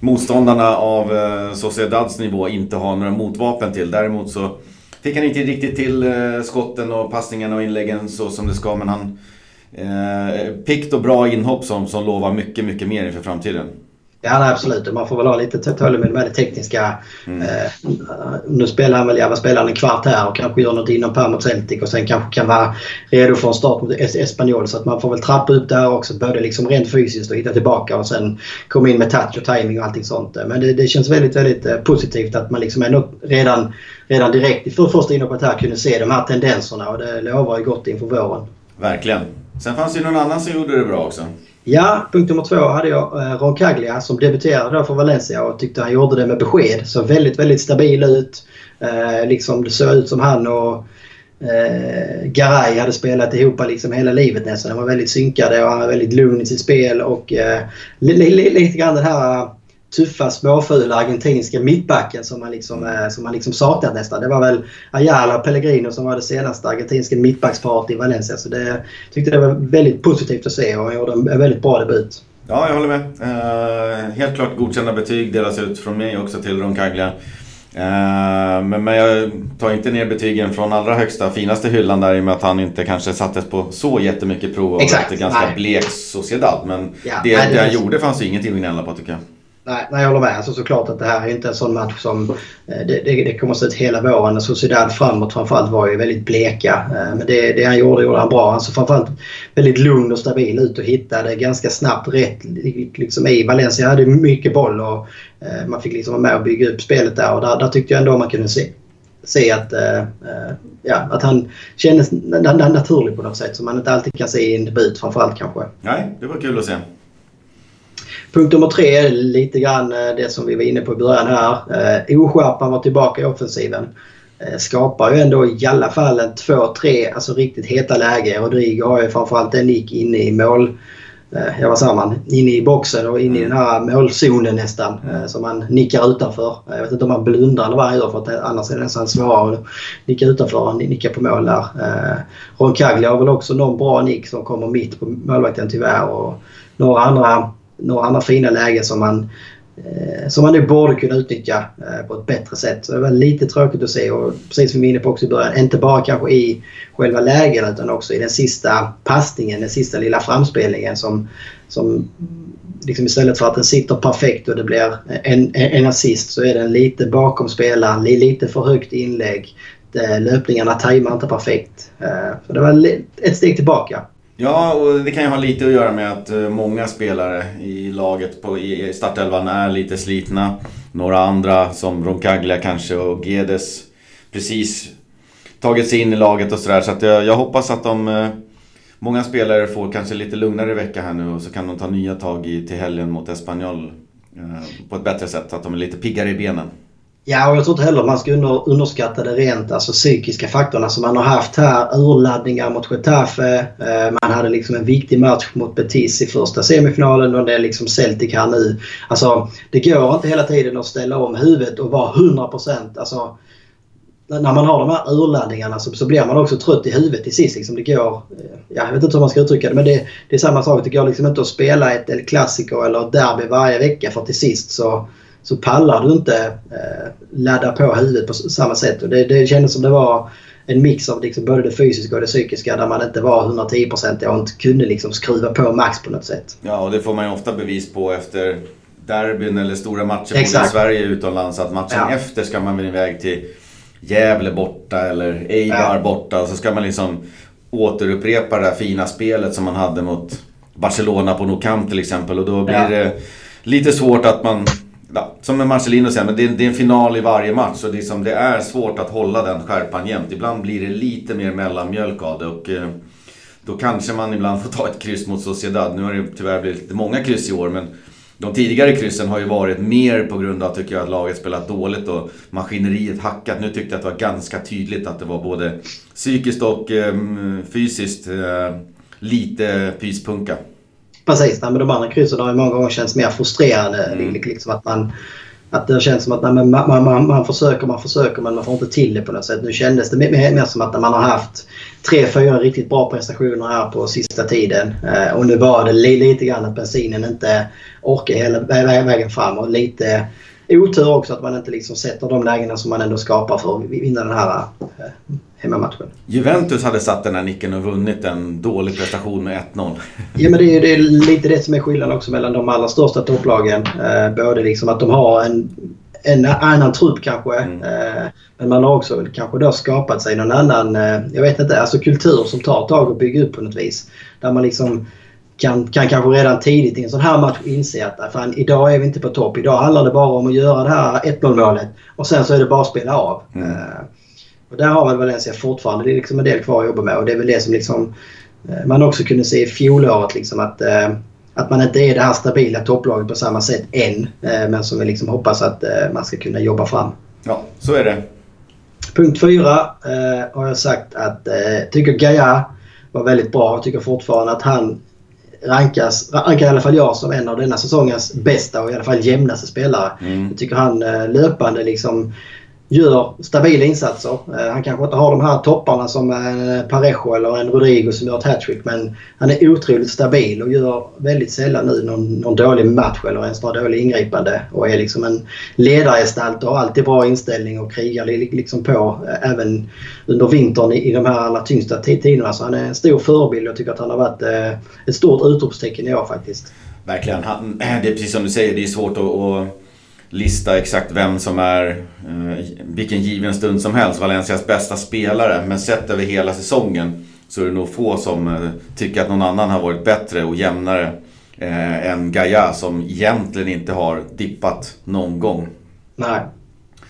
Speaker 1: motståndarna av eh, Sociedads nivå inte har några motvapen till. Däremot så fick han inte riktigt till eh, skotten och passningarna och inläggen så som det ska. Men han... Eh, pikt och bra inhopp som, som lovar mycket, mycket mer inför framtiden.
Speaker 2: Ja, nej, absolut. Man får väl ha lite tålamod med det tekniska. Mm. Eh, nu spelar han väl, ja, spelar en kvart här och kanske gör något inom per mot Celtic och sen kanske kan vara redo för en start mot Espanyol. Så att man får väl trappa upp det här också. Både liksom rent fysiskt och hitta tillbaka och sen komma in med touch och timing och allting sånt. Men det, det känns väldigt, väldigt eh, positivt att man liksom ändå redan, redan direkt för första inhoppet här kunde se de här tendenserna och det lovar ju gott inför våren.
Speaker 1: Verkligen. Sen fanns det ju någon annan som gjorde det bra också.
Speaker 2: Ja, punkt nummer två hade jag eh, Roncaglia som debuterade då för Valencia och tyckte han gjorde det med besked. Så väldigt, väldigt stabil ut. Eh, liksom det såg ut som han och eh, Garay hade spelat ihop liksom hela livet nästan. De var väldigt synkade och han var väldigt lugn i sitt spel och eh, lite grann den här tuffa, småfula argentinska mittbacken som man liksom, eh, som man liksom saknat nästan. Det var väl Ayala och Pellegrino som var det senaste argentinska mittbacksparet i Valencia. Så det tyckte det var väldigt positivt att se och han gjorde en väldigt bra debut.
Speaker 1: Ja, jag håller med. Uh, helt klart godkända betyg delas ut från mig också till Roncaglia. Uh, men, men jag tar inte ner betygen från allra högsta, finaste hyllan där i och med att han inte kanske sattes på så jättemycket prov och Exakt. ganska Nej. blek Sociedad. Men ja, det, det, det han gjorde fanns ju ingenting att gnälla på tycker jag.
Speaker 2: Nej, nej, jag håller med. Alltså, såklart att det här är inte en sån match som... Eh, det, det, det kommer att se ut hela våren. Alltså, Sociedad framåt framförallt var ju väldigt bleka. Eh, men det, det han gjorde, gjorde han bra. Han såg framförallt väldigt lugn och stabil ut och hittade ganska snabbt rätt liksom i. Valencia hade mycket boll och eh, man fick liksom vara med och bygga upp spelet där. Och där, där tyckte jag ändå man kunde se, se att, ja, att han kändes naturlig på något sätt som man inte alltid kan se i en debut framförallt kanske.
Speaker 1: Nej, det var kul att se.
Speaker 2: Punkt nummer tre är lite grann eh, det som vi var inne på i början här. Eh, oskärpan var tillbaka i offensiven. Eh, skapar ju ändå i alla fall en två, tre alltså riktigt heta läge. Rodrigo har ju framförallt en nick inne i mål. Ja, vad säger man? Inne i boxen och inne i den här målzonen nästan. Som man nickar utanför. Jag vet inte om man blundar eller vad han gör för att annars är det nästan svårare att nicka utanför och nicka på mål där. Roncaglia har väl också någon bra nick som kommer mitt på målvakten tyvärr. Och några andra några andra fina lägen som man, eh, som man nu borde kunna utnyttja eh, på ett bättre sätt. Så det var lite tråkigt att se och precis som vi var inne på också i början, inte bara kanske i själva lägen utan också i den sista passningen, den sista lilla framspelningen som, som liksom istället för att den sitter perfekt och det blir en, en assist så är den lite bakom spelaren, lite för högt inlägg. Löpningarna tajmar inte perfekt. Eh, så det var ett steg tillbaka.
Speaker 1: Ja, och det kan ju ha lite att göra med att eh, många spelare i laget på, i startelvan är lite slitna. Några andra som Roncaglia kanske och Gedes precis tagit sig in i laget och sådär. Så att jag, jag hoppas att de... Eh, många spelare får kanske lite lugnare vecka här nu och så kan de ta nya tag i, till helgen mot Espanyol. Eh, på ett bättre sätt, så att de är lite piggare i benen.
Speaker 2: Ja, och jag tror inte heller man ska under, underskatta det rent alltså, psykiska faktorn. Alltså, man har haft här urladdningar mot Getafe. Eh, man hade liksom en viktig match mot Betis i första semifinalen och det är liksom Celtic här nu. Alltså, det går inte hela tiden att ställa om huvudet och vara 100%. Alltså, när man har de här urladdningarna så, så blir man också trött i huvudet till sist. Liksom det går, eh, jag vet inte hur man ska uttrycka det men det, det är samma sak. Det går liksom inte att spela ett El Clasico eller ett derby varje vecka för till sist så så pallar du inte eh, ladda på huvudet på samma sätt. Och det, det kändes som det var en mix av liksom både det fysiska och det psykiska där man inte var 110% och inte kunde liksom skruva på max på något sätt.
Speaker 1: Ja, och det får man ju ofta bevis på efter derbyn eller stora matcher både i Sverige utomlands. Att matchen ja. efter ska man väl iväg till Gävle borta eller Eibar ja. borta och så ska man liksom återupprepa det här fina spelet som man hade mot Barcelona på Nou Camp till exempel. Och då blir ja. det lite svårt att man ja, som med Marcelino säger, men det är, det är, en final i varje match. Så det är, som, det är svårt att hålla den skärpan jämt. Ibland blir det lite mer mellanmjölk av det. Och, eh, då kanske man ibland får ta ett kryss mot Sociedad. Nu har det tyvärr blivit lite många kryss i år, men de tidigare kryssen har ju varit mer på grund av, tycker jag, att laget spelat dåligt och maskineriet hackat. Nu tyckte jag att det var ganska tydligt att det var både psykiskt och eh, fysiskt eh, lite pyspunka.
Speaker 2: Precis, nej, men de andra kryssen har ju många gånger känts mer frustrerande. Mm. Liksom att, man, att det känns som att nej, man, man, man, man försöker, man försöker men man får inte till det på något sätt. Nu kändes det mer, mer som att man har haft tre, fyra riktigt bra prestationer här på sista tiden. Eh, och nu var det li, lite grann att bensinen inte orkar hela vägen fram och lite otur också att man inte liksom sätter de lägena som man ändå skapar för att vinna den här eh, hemmamatchen.
Speaker 1: Juventus hade satt den här nicken och vunnit en dålig prestation med 1-0.
Speaker 2: Ja men det är, det är lite det som är skillnaden också mellan de allra största topplagen. Eh, både liksom att de har en, en annan trupp kanske. Mm. Eh, men man har också kanske då skapat sig någon annan, eh, jag vet inte, alltså kultur som tar ett tag att bygga upp på något vis. Där man liksom kan, kan kanske redan tidigt i en sån här match inse att fan, idag är vi inte på topp. Idag handlar det bara om att göra det här 1-0 målet och sen så är det bara att spela av. Mm. Och där har väl Valencia fortfarande det är liksom en del kvar att jobba med och det är väl det som liksom, uh, man också kunde se i fjolåret liksom att, uh, att man inte är det här stabila topplaget på samma sätt än. men som vi liksom hoppas att man ska kunna jobba fram.
Speaker 1: Ja, så är det.
Speaker 2: Punkt fyra har jag sagt att uh, tycker Gaia var väldigt bra. Jag tycker fortfarande att han rankas, rankar i alla fall jag som en av denna säsongens bästa och i alla fall jämnaste spelare. Mm. Jag tycker han eh, löpande liksom gör stabila insatser. Eh, han kanske inte har de här topparna som en Parejo eller en Rodrigo som gör ett hattrick men han är otroligt stabil och gör väldigt sällan nu någon, någon dålig match eller ens några dåliga ingripande och är liksom en ledargestalt och har alltid bra inställning och krigar liksom på eh, även under vintern i, i de här allra tyngsta tiderna. Så han är en stor förebild och jag tycker att han har varit ett stort utropstecken i år faktiskt.
Speaker 1: Verkligen. Han, det är precis som du säger, det är svårt att lista exakt vem som är eh, vilken given stund som helst Valencias bästa spelare. Men sett över hela säsongen så är det nog få som eh, tycker att någon annan har varit bättre och jämnare eh, än Gaia som egentligen inte har dippat någon gång.
Speaker 2: Nej.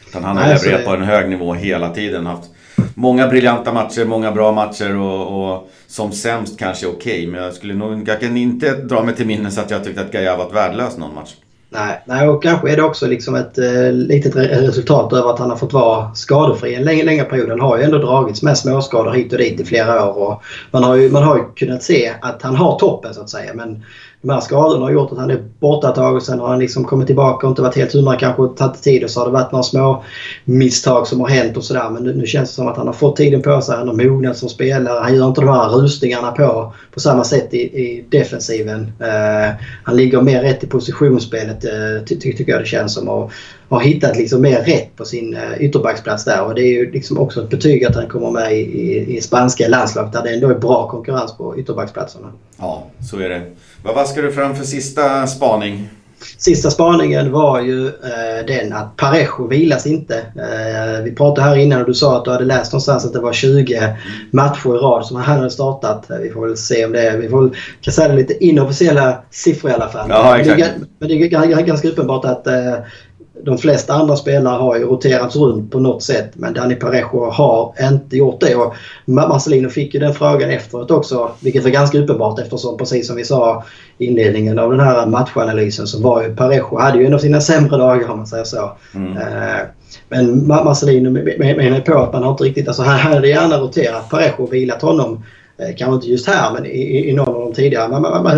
Speaker 1: Utan han har levererat på en hög nivå hela tiden. Haft många briljanta matcher, många bra matcher och, och som sämst kanske okej. Okay, men jag skulle nog jag kan inte dra mig till minnes att jag tyckte att Gaia varit värdelös någon match.
Speaker 2: Nej, nej, och kanske är det också liksom ett eh, litet resultat över att han har fått vara skadefri en längre, längre period. Han har ju ändå dragits med småskador hit och dit i flera år. Och man, har ju, man har ju kunnat se att han har toppen så att säga. Men de här skadorna har gjort att han är borta ett tag och sen har han liksom kommit tillbaka och inte varit helt hundra kanske och tagit tid och så har det varit några små misstag som har hänt och sådär. Men nu, nu, känns det som att han har fått tiden på sig. Han har mognat som spelare. Han gör inte de här rusningarna på på samma sätt i, i defensiven. Uh, han ligger mer rätt i positionsspelet uh, ty, ty, tycker jag det känns som. Och har hittat liksom mer rätt på sin uh, ytterbacksplats där. Och det är ju liksom också ett betyg att han kommer med i, i, i spanska landslaget där det ändå är bra konkurrens på ytterbacksplatserna.
Speaker 1: Ja, så är det. Vad vaskar du fram för sista spaning?
Speaker 2: Sista spaningen var ju eh, den att Parejo vilas inte. Eh, vi pratade här innan och du sa att du hade läst någonstans att det var 20 matcher i rad som han hade startat. Eh, vi får väl se om det är... Vi får säga det lite inofficiella siffror i alla fall.
Speaker 1: Ja, exakt.
Speaker 2: Men det är, men det är ganska uppenbart att eh, de flesta andra spelare har ju roterats runt på något sätt men Dani Parejo har inte gjort det. Och Marcelino fick ju den frågan efteråt också vilket var ganska uppenbart eftersom precis som vi sa i inledningen av den här matchanalysen så var ju Parejo hade ju en av sina sämre dagar om man säger så. Mm. Eh, men Marcelino menar på att man har inte riktigt... Alltså han hade gärna roterat Parejo och vilat honom. Eh, kanske inte just här men i, i någon av de tidigare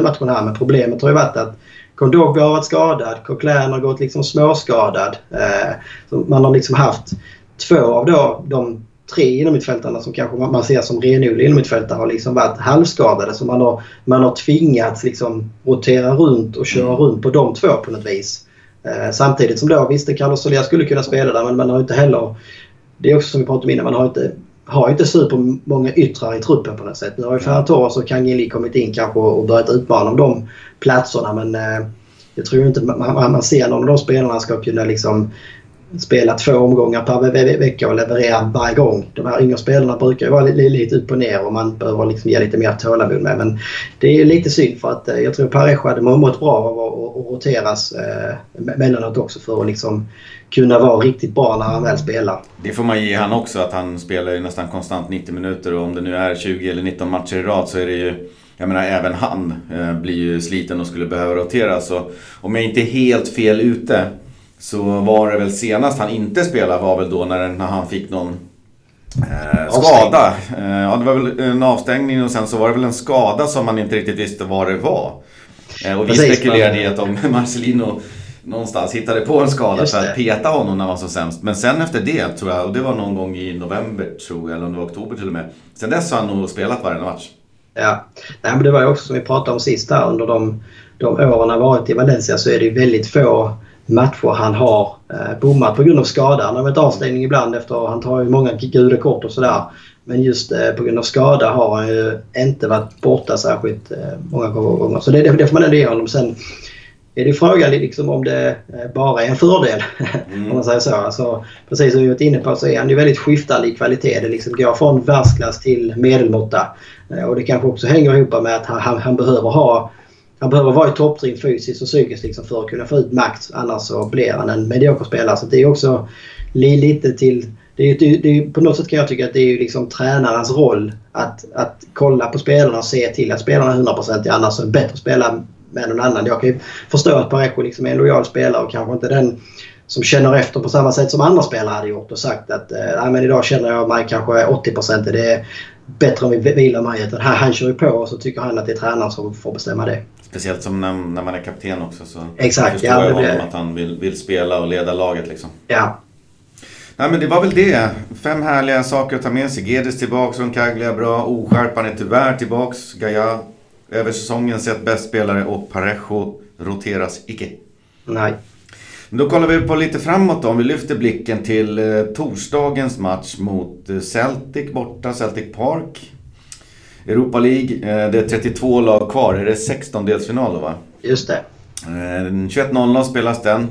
Speaker 2: matcherna här. Men problemet har ju varit att Kondogbe har varit skadad. Coquelin har gått liksom småskadad. Eh, man har liksom haft två av då, de tre innermittfältarna som kanske man ser som renodlade innermittfältare har liksom varit halvskadade. Så man har, man har tvingats liksom rotera runt och köra runt på de två på något vis. Eh, samtidigt som då, visst Carlos Soler skulle kunna spela där men man har inte heller... Det är också som vi pratade om innan, man har inte har inte supermånga yttrar i truppen på något sätt. Nu har ju Ferran Torres och Kang Lee kommit in kanske och börjat utmana om de platserna men eh, jag tror inte man, man ser någon av de spelarna ska kunna liksom spela två omgångar per vecka och leverera varje gång. De här yngre spelarna brukar ju vara lite, lite upp och ner och man behöver liksom ge lite mer tålamod med. Men det är lite synd för att eh, jag tror Parejo hade mått bra av att roteras eh, mellanåt också för att liksom kunna vara riktigt bra när han väl spelar.
Speaker 1: Det får man ge han också att han spelar ju nästan konstant 90 minuter och om det nu är 20 eller 19 matcher i rad så är det ju jag menar även han eh, blir ju sliten och skulle behöva roteras. Så om jag inte är helt fel ute så var det väl senast han inte spelade var väl då när, när han fick någon eh, skada. Eh, ja, det var väl en avstängning och sen så var det väl en skada som man inte riktigt visste vad det var. Eh, och vi Precis, spekulerade i att om Marcelino någonstans hittade på en skada för att peta honom när han var som sämst. Men sen efter det tror jag, och det var någon gång i november tror jag, eller om det var oktober till och med. Sen dess har han nog spelat varje match.
Speaker 2: Ja, Nej, men det var ju också som vi pratade om sist här under de, de åren han varit i Valencia så är det ju väldigt få matcher han har eh, bommat på grund av skada. Han har varit avstängning ibland efter han tar ju många gula kort och sådär. Men just eh, på grund av skada har han ju inte varit borta särskilt eh, många gånger. Så det, det får man ändå ge honom. Sen är det frågan liksom om det eh, bara är en fördel. Mm. om man säger så. Alltså, precis som vi varit inne på så är han ju väldigt skiftande i kvalitet. Det liksom går från världsklass till medelmåtta. Eh, och det kanske också hänger ihop med att han, han, han behöver ha han behöver vara i topptrim fysiskt och psykiskt liksom för att kunna få ut max. Annars så blir han en medioker spelare. Så det är också lite till... Det är, det är, på något sätt kan jag tycka att det är liksom tränarens roll att, att kolla på spelarna och se till att spelarna är 100% annars är det bättre att spela med någon annan. Jag kan ju förstå att Parejo liksom är en lojal spelare och kanske inte den som känner efter på samma sätt som andra spelare hade gjort och sagt att äh, men idag känner jag mig kanske 80% det är bättre om vi vilar mig. Utan han, han kör ju på och så tycker han att det är tränaren som får bestämma det.
Speaker 1: Speciellt som när, när man är kapten också så
Speaker 2: Exakt,
Speaker 1: förstår ja, jag honom det... att han vill, vill spela och leda laget liksom.
Speaker 2: Ja.
Speaker 1: Nej men det var väl det. Fem härliga saker att ta med sig. Gedes tillbaks, Roncaglia bra, Oskärpan är tyvärr tillbaks. Gaia över säsongen sett bäst spelare och Parejo roteras icke.
Speaker 2: Nej.
Speaker 1: Då kollar vi på lite framåt då. Om vi lyfter blicken till eh, torsdagens match mot eh, Celtic borta, Celtic Park. Europa League, eh, det är 32 lag kvar. Är det 16-delsfinal då va?
Speaker 2: Just det.
Speaker 1: Eh, 21.00 spelas den.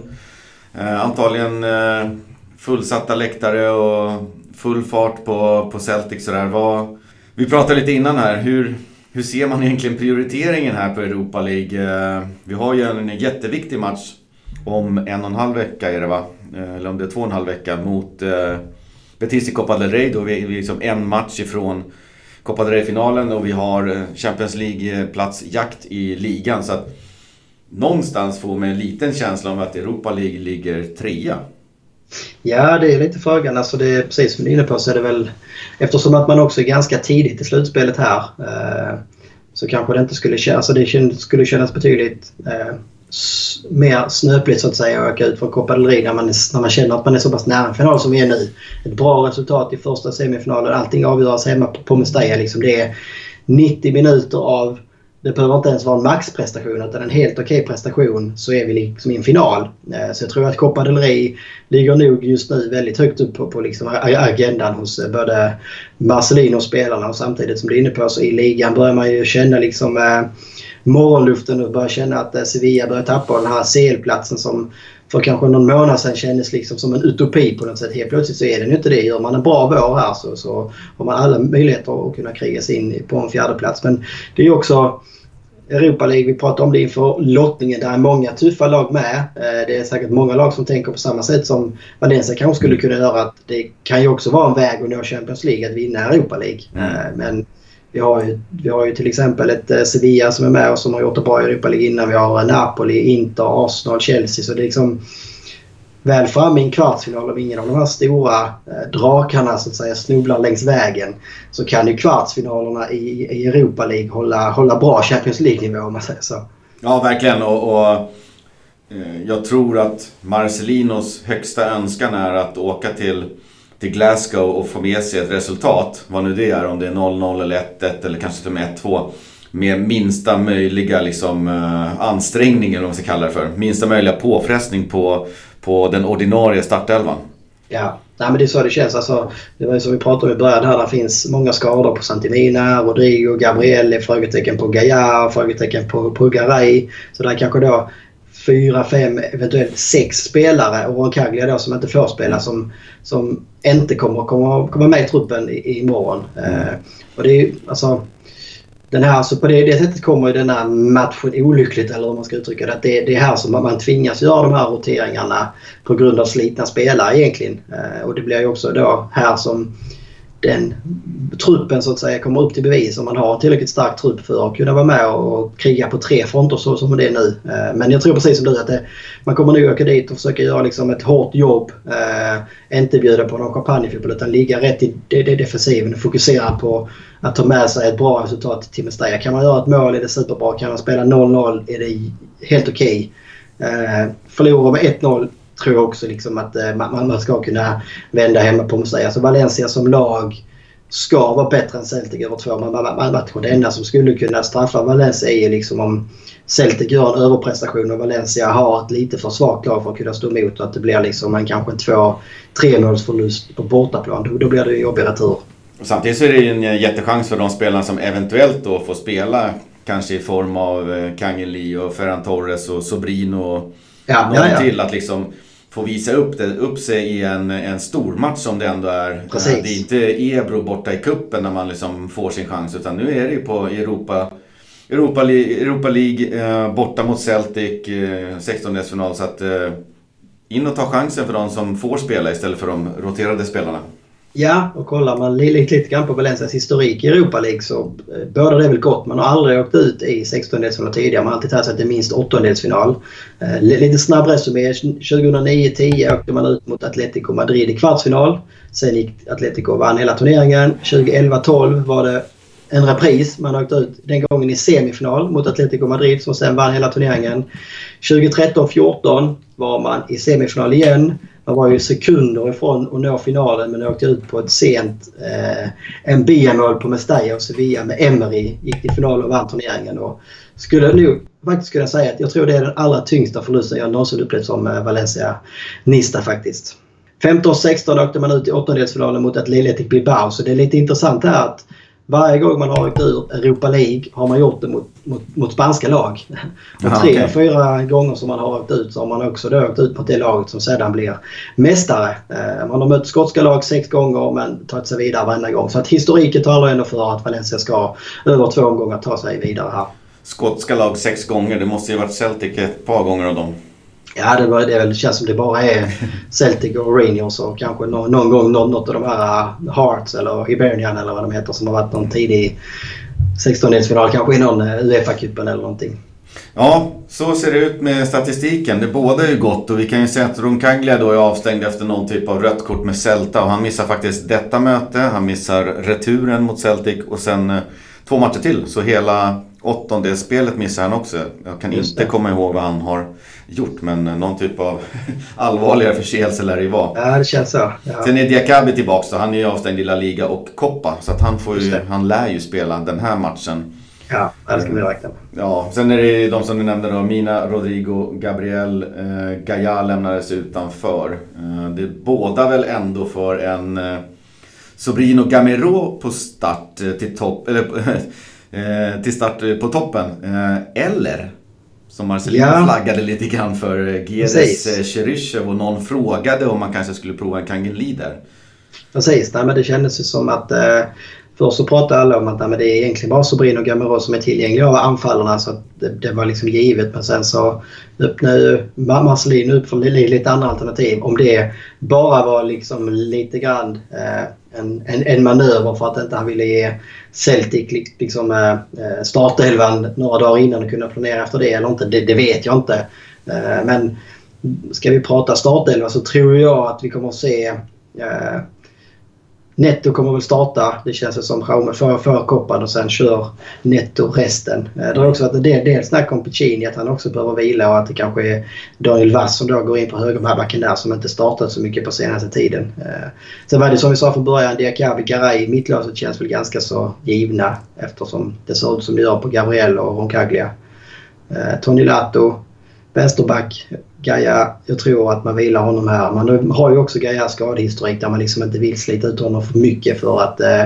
Speaker 1: Eh, antagligen eh, fullsatta läktare och full fart på, på Celtic sådär. Vad, vi pratade lite innan här. Hur, hur ser man egentligen prioriteringen här på Europa League? Eh, vi har ju en jätteviktig match om en och en halv vecka är det va? Eh, eller om det är två och en halv vecka mot eh, Betis i Copa del Rey. Då vi är liksom en match ifrån Copa del Rey-finalen och vi har eh, Champions League-plats jakt i ligan. Så att någonstans får man en liten känsla av att Europa League ligger trea.
Speaker 2: Ja, det är lite frågan. Alltså det är precis som du är inne på så är det väl eftersom att man också är ganska tidigt i slutspelet här eh, så kanske det inte skulle kännas, alltså det skulle kännas betydligt eh, mer snöpligt så att säga att åka ut från Copa del Rey när man, är, när man känner att man är så pass nära en final som vi är nu. Ett bra resultat i första semifinalen. Allting avgörs hemma på, på Mestalla. Liksom det är 90 minuter av det behöver inte ens vara en maxprestation utan en helt okej okay prestation så är vi liksom i en final. Eh, så jag tror att Copa del Rey ligger nog just nu väldigt högt upp på, på liksom agendan hos eh, både Marcelino och spelarna och samtidigt som du är inne på så i ligan börjar man ju känna liksom eh, morgonluften och börjar känna att eh, Sevilla börjar tappa den här CL-platsen som för kanske någon månad sedan kändes liksom som en utopi på något sätt. Helt plötsligt så är den ju inte det. Gör man en bra vår här så, så har man alla möjligheter att kunna kriga sig in på en fjärde plats. Men det är också Europa League, vi pratade om det inför lottningen. Där är många tuffa lag med. Eh, det är säkert många lag som tänker på samma sätt som Valencia kanske skulle kunna göra. Att det kan ju också vara en väg att nå Champions League, att vinna Europa League. Mm. Eh, men vi har, ju, vi har ju till exempel ett eh, Sevilla som är med och som har gjort det bra i Europa League innan. Vi har eh, Napoli, Inter, Arsenal, Chelsea. Så det är liksom väl framme i en kvartsfinal om ingen av de här stora eh, drakarna så att säga snubblar längs vägen så kan ju kvartsfinalerna i, i Europa League hålla, hålla bra Champions League-nivå om man säger så.
Speaker 1: Ja, verkligen. Och, och eh, jag tror att Marcelinos högsta önskan är att åka till, till Glasgow och få med sig ett resultat. Vad nu det är, om det är 0-0 eller 1-1 eller kanske till och med 1-2 med minsta möjliga liksom, eh, ansträngning, eller vad man ska kalla det för. Minsta möjliga påfrestning på, på den ordinarie startelvan.
Speaker 2: Ja, Nej, men det är så det känns. Alltså, det var ju som vi pratade om i början här. Det finns många skador på Santimina, Rodrigo, Gabrielli, frågetecken på Gaia, frågetecken på, på Så där kanske då fyra, fem, eventuellt sex spelare och Roncaglia då som inte får spela som, som inte kommer komma, komma med i truppen i, imorgon. Eh, och det är ju alltså den här, så på det, det sättet kommer ju den här matchen olyckligt, eller hur man ska uttrycka det. det, det är här som man tvingas göra de här roteringarna på grund av slitna spelare egentligen. Eh, och det blir ju också då här som den truppen så att säga kommer upp till bevis om man har tillräckligt stark trupp för att kunna vara med och kriga på tre fronter så som det är nu. Eh, men jag tror precis som du att det, man kommer nog åka dit och försöka göra liksom ett hårt jobb. Äh, inte bjuda på någon champagnefotboll utan ligga rätt i det, det defensiven och fokusera på att ta med sig ett bra resultat till Mestalla. Kan man göra ett mål är det superbra. Kan man spela 0-0 är det helt okej. Eh, okay. Äh, förlora med 1-0 tror jag också liksom att eh, man, man ska kunna vända hemma på sig. Alltså Valencia som lag ska vara bättre än Celtic över två matcher. Det enda som skulle kunna straffa Valencia är liksom om Celtic gör en överprestation och Valencia har ett lite för svagt lag för att kunna stå emot och att det blir liksom en kanske två 3 förlust på bortaplan. Då blir det en jobbig retur.
Speaker 1: Samtidigt så är det ju en jättechans för de spelarna som eventuellt då får spela kanske i form av eh, Kangeli och Ferran Torres och Sobrino och ja, någon ja, ja. till att liksom få visa upp, det, upp sig i en, en stor match som det ändå är. Precis. Det är inte Ebro borta i kuppen när man liksom får sin chans utan nu är det ju på Europa Europa, Europa League eh, borta mot Celtic, eh, 16-delsfinal. Så att eh, in och ta chansen för de som får spela istället för de roterade spelarna.
Speaker 2: Ja, och kollar man lite, lite grann på Valencias historik i Europa League så eh, bådar det väl gott. Man har aldrig åkt ut i 16-delsfinal tidigare. Man har alltid tagit sig till minst åttondelsfinal. Eh, lite snabb resumé. 2009-10 åkte man ut mot Atletico Madrid i kvartsfinal. Sen gick Atletico och vann hela turneringen. 2011-12 var det en repris. Man åkte ut den gången i semifinal mot Atletico Madrid som sen vann hela turneringen. 2013-14 var man i semifinal igen. Man var ju sekunder ifrån att nå finalen men åkte ut på ett sent eh, en B-mål på Mestalla och Sevilla med Emery. Gick till final och vann turneringen. Och skulle nu faktiskt kunna säga att jag tror det är den allra tyngsta förlusten jag någonsin upplevt som eh, Valencia Nista faktiskt. 15-16 åkte man ut i åttondelsfinalen mot Athletic Bilbao så det är lite intressant här att varje gång man har åkt ur Europa League har man gjort det mot, mot, mot spanska lag. Och Aha, tre, okay. fyra gånger som man har åkt ut så har man också då åkt ut mot det laget som sedan blir mästare. Eh, man har mött skotska lag sex gånger men tagit sig vidare varenda gång. Så att historiken talar ändå för att Valencia ska över två omgångar ta sig vidare här.
Speaker 1: Skotska lag sex gånger, det måste ju varit Celtic ett par gånger av dem.
Speaker 2: Ja, det, var, det känns som det bara är Celtic och Rangers och kanske någon, någon gång något av de här Hearts eller Hibernian eller vad de heter som har varit någon tidig 16-delsfinal. Kanske i någon uh, Uefa-cupen eller någonting.
Speaker 1: Ja, så ser det ut med statistiken. Det båda är ju gott och vi kan ju säga att Roncaglia då är avstängd efter någon typ av rött kort med Celta och han missar faktiskt detta möte. Han missar returen mot Celtic och sen uh, två matcher till. Så hela åttondelspelet missar han också. Jag kan inte komma ihåg vad han har gjort men någon typ av allvarligare förseelse lär det ju vara.
Speaker 2: Ja, det känns så. Ja.
Speaker 1: Sen är Diakabi tillbaka då. Han är ju avstängd i La Liga och Coppa. Så att han, får ju, han lär ju spela den här matchen.
Speaker 2: Ja, det ska vi räkna med.
Speaker 1: Ja, sen är det de som du nämnde då. Mina, Rodrigo, Gabriel, eh, Gaia lämnades utanför. Eh, det båda väl ändå för en eh, Sobrino Gamero på start eh, till topp, eller eh, till start på toppen. Eh, eller som Marcelino ja. flaggade lite grann för eh, Geres Cheryshev och någon frågade om man kanske skulle prova en Kangen där.
Speaker 2: Precis, Nej, men det kändes ju som att Först så pratade alla om att nej, det är egentligen bara Sobrino och Gamero som är tillgängliga av anfallarna så det, det, var liksom givet. Men sen så öppnade Marcelin upp för lite andra alternativ. Om det bara var liksom lite grann eh, en, en, en manöver för att inte han ville ge Celtic liksom, eh, eh, startelvan några dagar innan och kunna planera efter det eller inte. Det, det vet jag inte. Eh, men ska vi prata startelva så tror jag att vi kommer att se eh, Netto kommer väl starta, det känns som Jaume för, för koppan och sen kör Netto resten. Eh, det har också varit en del, del snack om Puccini, att han också behöver vila och att det kanske är Daniel Wass som då går in på högerbacken där som inte startat så mycket på senaste tiden. Eh, sen var det som vi sa från början, Diakabi, Garay, mittlåset känns väl ganska så givna eftersom det ser ut som det gör på Gabriel och Roncaglia. Eh, Tony Lato, vänsterback, Gaia, jag tror att man vilar honom här. Man har ju också Gaias skadehistorik där man liksom inte vill slita ut honom för mycket för att eh,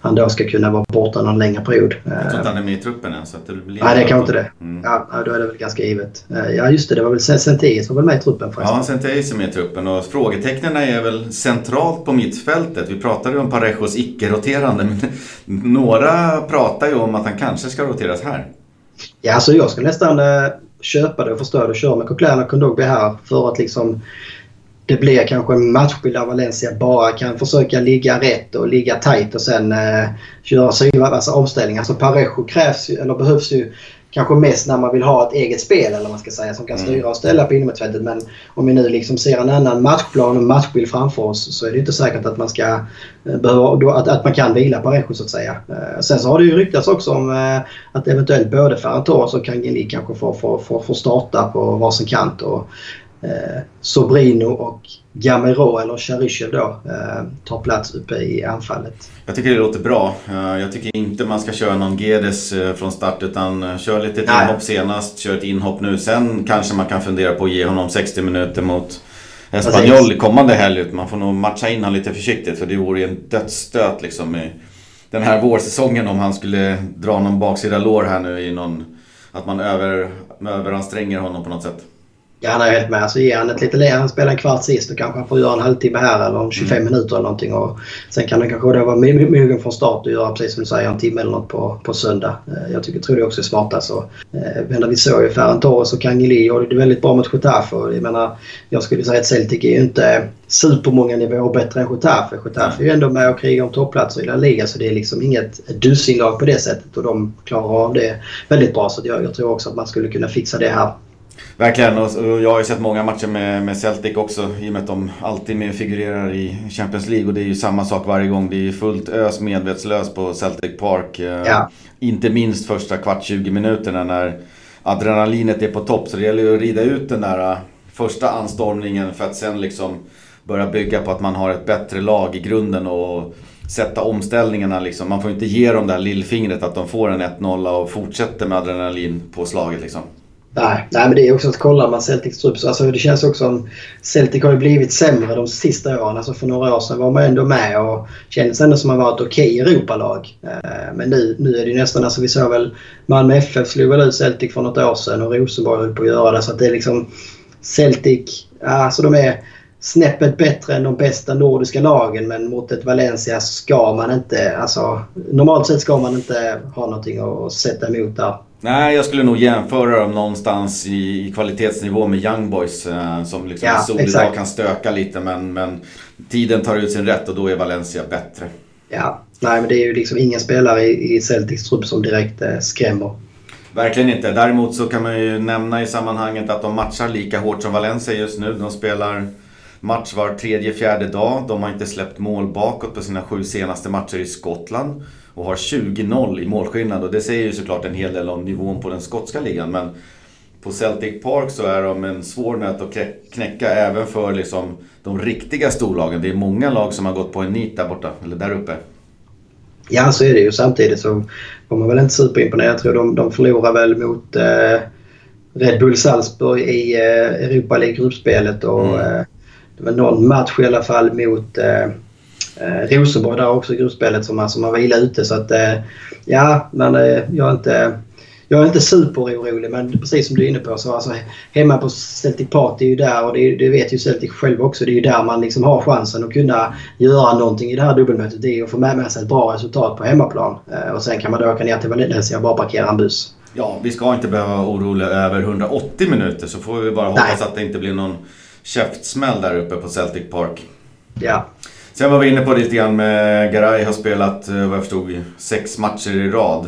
Speaker 2: han då ska kunna vara borta någon längre period.
Speaker 1: Jag tror inte han är med i truppen än. Så att det blir
Speaker 2: Nej, det kan inte det. Mm. Ja, då är det väl ganska givet. Eh, ja, just det. Det var väl Senteis som var med i truppen
Speaker 1: förresten. Ja, Senteis är med i truppen och frågetecknen är väl centralt på mittfältet. Vi pratade ju om Parejos icke-roterande, några pratar ju om att han kanske ska roteras här.
Speaker 2: Ja, alltså jag skulle nästan eh, köpa det och förstå det och köra med Coquelin och Kondogbe här för att liksom det blir kanske en matchbild där Valencia bara kan försöka ligga rätt och ligga tight och sen eh, köra sina alltså avställningar. Så Parejo krävs ju, eller behövs ju kanske mest när man vill ha ett eget spel eller man ska säga som kan mm. styra och ställa på innermittfältet. Men om vi nu liksom ser en annan matchplan och matchbild framför oss så är det inte säkert att man ska eh, behöva, att, att man kan vila Parejo så att säga. Eh, sen så har det ju ryktats också om eh, att eventuellt både Ferran Torres och Kangeli kanske får, får, får, får starta på varsin kant. Och, eh, Sobrino och Gamero, eller Cherichev då, eh, tar plats uppe i anfallet.
Speaker 1: Jag tycker det låter bra. Eh, jag tycker inte man ska köra någon Gedes eh, från start utan eh, kör lite ett Nej. inhopp senast, kör ett inhopp nu. Sen kanske man kan fundera på att ge honom 60 minuter mot Espanyol kommande helg. Man får nog matcha in honom lite försiktigt för det vore en dödsstöt liksom i den här vårsäsongen om han skulle dra någon baksida lår här nu i någon... Att man över, överanstränger honom på något sätt.
Speaker 2: Ja, han är helt med. Så ger han ett lite han spelar en kvart sist och kanske han får göra en halvtimme här eller 25 mm. minuter eller någonting. Och sen kan han kanske då vara mogen från start och göra precis som du säger en timme eller något på, på söndag. Eh, jag tycker, tror det också är smart alltså. Men vi såg ju Ferran Torres och Kangeli gjorde det väldigt bra mot Getafe. Jag menar, jag skulle säga att Celtic är ju inte supermånga nivåer bättre än Getafe. Getafe är ju ändå med och krigar om topplatser i La Liga så det är liksom inget dussinlag på det sättet och de klarar av det väldigt bra. Så jag, jag tror också att man skulle kunna fixa det här
Speaker 1: Verkligen, och jag har ju sett många matcher med, med Celtic också i och med att de alltid med figurerar i Champions League och det är ju samma sak varje gång. Det är ju fullt ös medvetslös på Celtic Park. Eh, ja. Inte minst första kvart 20 minuterna när adrenalinet är på topp. Så det gäller ju att rida ut den där eh, första anstormningen för att sen liksom börja bygga på att man har ett bättre lag i grunden och sätta omställningarna liksom. Man får inte ge dem det här lillfingret att de får en 1-0 och fortsätter med adrenalin på slaget liksom.
Speaker 2: Nej, nej, men det är också att kolla man Celtics trupp. Alltså, det känns också som Celtic har ju blivit sämre de sista åren. Alltså för några år sedan var man ändå med och kändes ändå som att man var ett okej Europalag. Eh, men nu, nu är det nästan, alltså vi såg väl Malmö FF slog väl ut Celtic för något år sedan och Rosenborg höll på att göra det. Så att det är liksom Celtic, alltså de är snäppet bättre än de bästa nordiska lagen men mot ett Valencia ska man inte, alltså normalt sett ska man inte ha någonting att sätta emot där.
Speaker 1: Nej, jag skulle nog jämföra dem någonstans i, i kvalitetsnivå med Young Boys eh, som liksom ja, en solig dag kan stöka lite men, men tiden tar ut sin rätt och då är Valencia bättre.
Speaker 2: Ja, nej men det är ju liksom ingen spelare i, i Celtics trupp som direkt eh, skrämmer.
Speaker 1: Verkligen inte. Däremot så kan man ju nämna i sammanhanget att de matchar lika hårt som Valencia just nu. De spelar match var tredje, fjärde dag. De har inte släppt mål bakåt på sina sju senaste matcher i Skottland och har 20-0 i målskillnad. Och det säger ju såklart en hel del om nivån på den skotska ligan. Men på Celtic Park så är de en svår nöt att knäcka även för liksom de riktiga storlagen. Det är många lag som har gått på en nit där borta, eller där uppe.
Speaker 2: Ja, så är det ju. Samtidigt så var man väl inte superimponerad. Jag tror de, de förlorar väl mot eh, Red Bull Salzburg i eh, Europa League-gruppspelet. Och, mm. eh, det var någon match i alla fall mot eh, eh, Rosenborg där också i gruppspelet som, som var illa ute. Så att, eh, ja, men eh, jag är inte... jag är inte superorolig men precis som du är inne på så alltså, hemma på Celtic Park det är ju där och det, det vet ju Celtic själv också. Det är ju där man liksom har chansen att kunna göra någonting i det här dubbelmötet. Det är att få med, med sig ett bra resultat på hemmaplan. Eh, och sen kan man då åka ner till Valencia och bara parkera en buss.
Speaker 1: Ja, vi ska inte behöva vara oroliga över 180 minuter så får vi bara hoppas Nej. att det inte blir någon käftsmäll där uppe på Celtic Park.
Speaker 2: Ja.
Speaker 1: Sen var vi inne på det lite grann med Garay har spelat, eh, vad jag förstod, sex matcher i rad.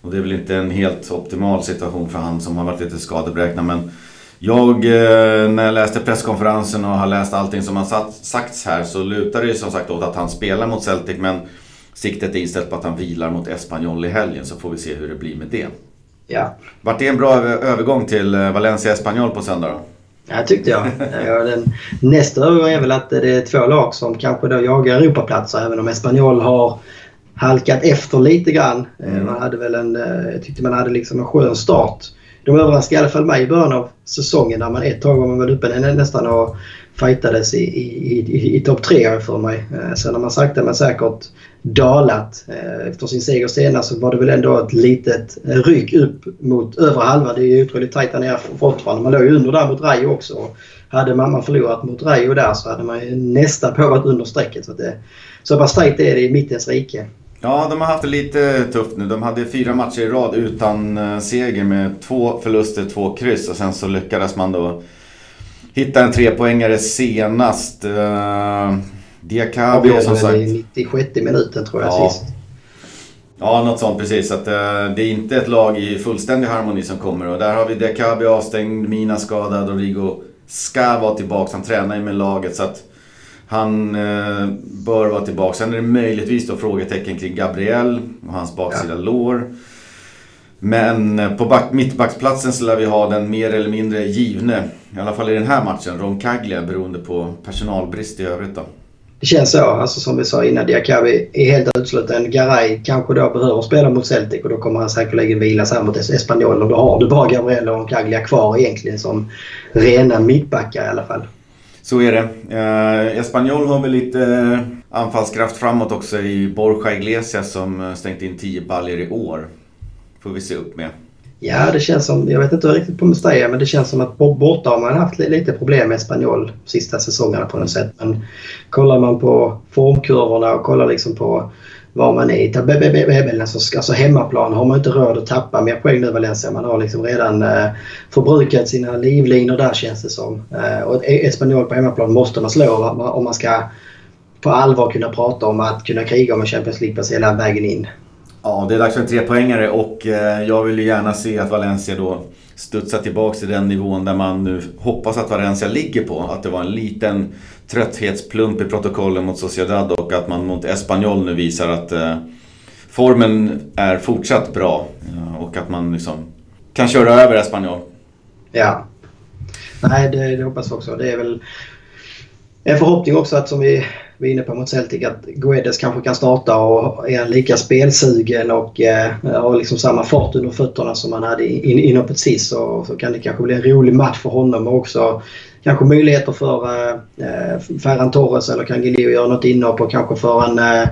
Speaker 1: Och det är väl inte en helt optimal situation för han som har varit lite skadeberäknad. Men jag, eh, när jag läste presskonferensen och har läst allting som har sagts här så lutar det ju som sagt åt att han spelar mot Celtic. Men siktet är inställt på att han vilar mot Espanyol i helgen så får vi se hur det blir med det.
Speaker 2: Ja.
Speaker 1: Vart det en bra övergång till eh, Valencia Espanyol på söndag då?
Speaker 2: Ja, tyckte jag. Ja, den, nästa övergång är väl att det är två lag som kanske då jagar Europaplatser även om Espanyol har halkat efter lite grann. Eh, mm. Man hade väl en, eh, jag tyckte man hade liksom en skön start. De överraskade i alla fall mig i början av säsongen där man ett tag var man väl uppe nästan och fightades i, i, i, i topp tre för mig. Eh, sen har man sakta men säkert dalat. Eh, efter sin seger senast så var det väl ändå ett litet eh, ryck upp mot övre halva. Det är ju otroligt tajt där nere fortfarande. Man låg ju under där mot Rayo också. Hade man förlorat mot Rayo där så hade man ju nästan påvat under strecket. Så, det, så pass tajt är det i mittens rike.
Speaker 1: Ja, de har haft det lite tufft nu. De hade fyra matcher i rad utan eh, seger med två förluster, två kryss och sen så lyckades man då hitta en trepoängare senast. Uh, Diakabi
Speaker 2: ja, som sagt... i 96 minuten tror jag ja. sist.
Speaker 1: Ja, något sånt precis. Att, uh, det är inte ett lag i fullständig harmoni som kommer. Och där har vi Diakabi avstängd, Mina skadad, Rodrigo ska vara tillbaka. Han tränar ju med laget. så att han eh, bör vara tillbaka. Sen är det möjligtvis då frågetecken kring Gabriel och hans baksida ja. lår. Men eh, på back, mittbacksplatsen så lär vi ha den mer eller mindre givne, i alla fall i den här matchen, Roncaglia beroende på personalbrist i övrigt då.
Speaker 2: Det känns så. Alltså som vi sa innan, Diakabi är helt utesluten. Garay kanske då behöver spela mot Celtic och då kommer han säkerligen vila sig mot Espanyol och då har du bara Gabriel och Caglia kvar egentligen som rena mittbackar i alla fall.
Speaker 1: Så är det. Eh, Espanyol har väl lite eh, anfallskraft framåt också i Borja Iglesias som eh, stängt in 10 baljer i år. Får vi se upp med.
Speaker 2: Ja, det känns som, jag vet inte riktigt på Mestalla, men det känns som att borta har man haft lite problem med Espanyol sista säsongerna på något sätt. Men kollar man på formkurvorna och kollar liksom på var man är i tabellen. Alltså, alltså, hemmaplan har man inte råd att tappa mer poäng nu Valencia. Man har liksom redan eh, förbrukat sina livlinor där känns det som. Eh, och e- Espanyol på hemmaplan måste man slå om man ska på allvar kunna prata om att kunna kriga om en Champions League-plats hela vägen in.
Speaker 1: Ja, det är dags för en trepoängare och eh, jag vill gärna se att Valencia då studsar tillbaka till den nivån där man nu hoppas att Valencia ligger på. Att det var en liten trötthetsplump i protokollen mot Sociedad och att man mot Espanyol nu visar att eh, formen är fortsatt bra. Eh, och att man liksom kan köra över Espanyol.
Speaker 2: Ja. Nej, det, det hoppas jag också. Det är väl en förhoppning också att som vi vi var inne på mot Celtic att Guedes kanske kan starta och är lika spelsugen och eh, har liksom samma fart under fötterna som han hade in, inhoppet sist så, så kan det kanske bli en rolig match för honom och också kanske möjligheter för eh, Ferran Torres eller Cangilio att göra något inhopp och kanske för en eh,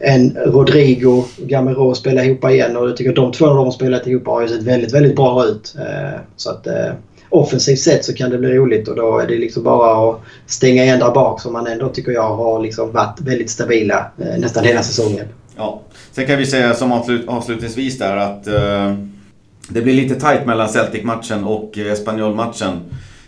Speaker 2: en Rodrigo Gamero spela ihop igen och jag tycker att de två de har spelat ihop har ju sett väldigt, väldigt bra ut. Eh, så att eh, offensivt sett så kan det bli roligt och då är det liksom bara att stänga igen där bak som man ändå tycker jag har liksom varit väldigt stabila eh, nästan hela säsongen.
Speaker 1: Ja. Sen kan vi säga som avslut, avslutningsvis där att eh, det blir lite tight mellan Celtic-matchen och eh, Espanyol-matchen.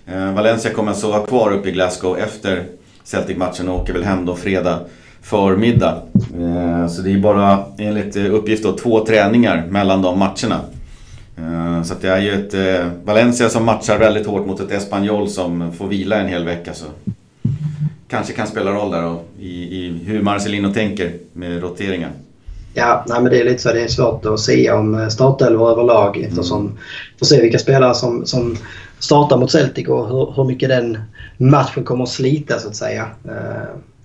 Speaker 1: Eh, Valencia kommer alltså vara kvar uppe i Glasgow efter Celtic-matchen och åker väl hem då fredag förmiddag. Eh, så det är bara enligt eh, uppgift då två träningar mellan de matcherna. Eh, så det är ju ett eh, Valencia som matchar väldigt hårt mot ett Espanyol som får vila en hel vecka. Så kanske kan spela roll där och i, i hur Marcelino tänker med roteringar.
Speaker 2: Ja, nej, men det är lite så. Det är svårt att säga om eh, startelvor överlag eftersom mm. får se vilka spelare som, som startar mot Celtic och hur, hur mycket den matchen kommer att slita så att säga.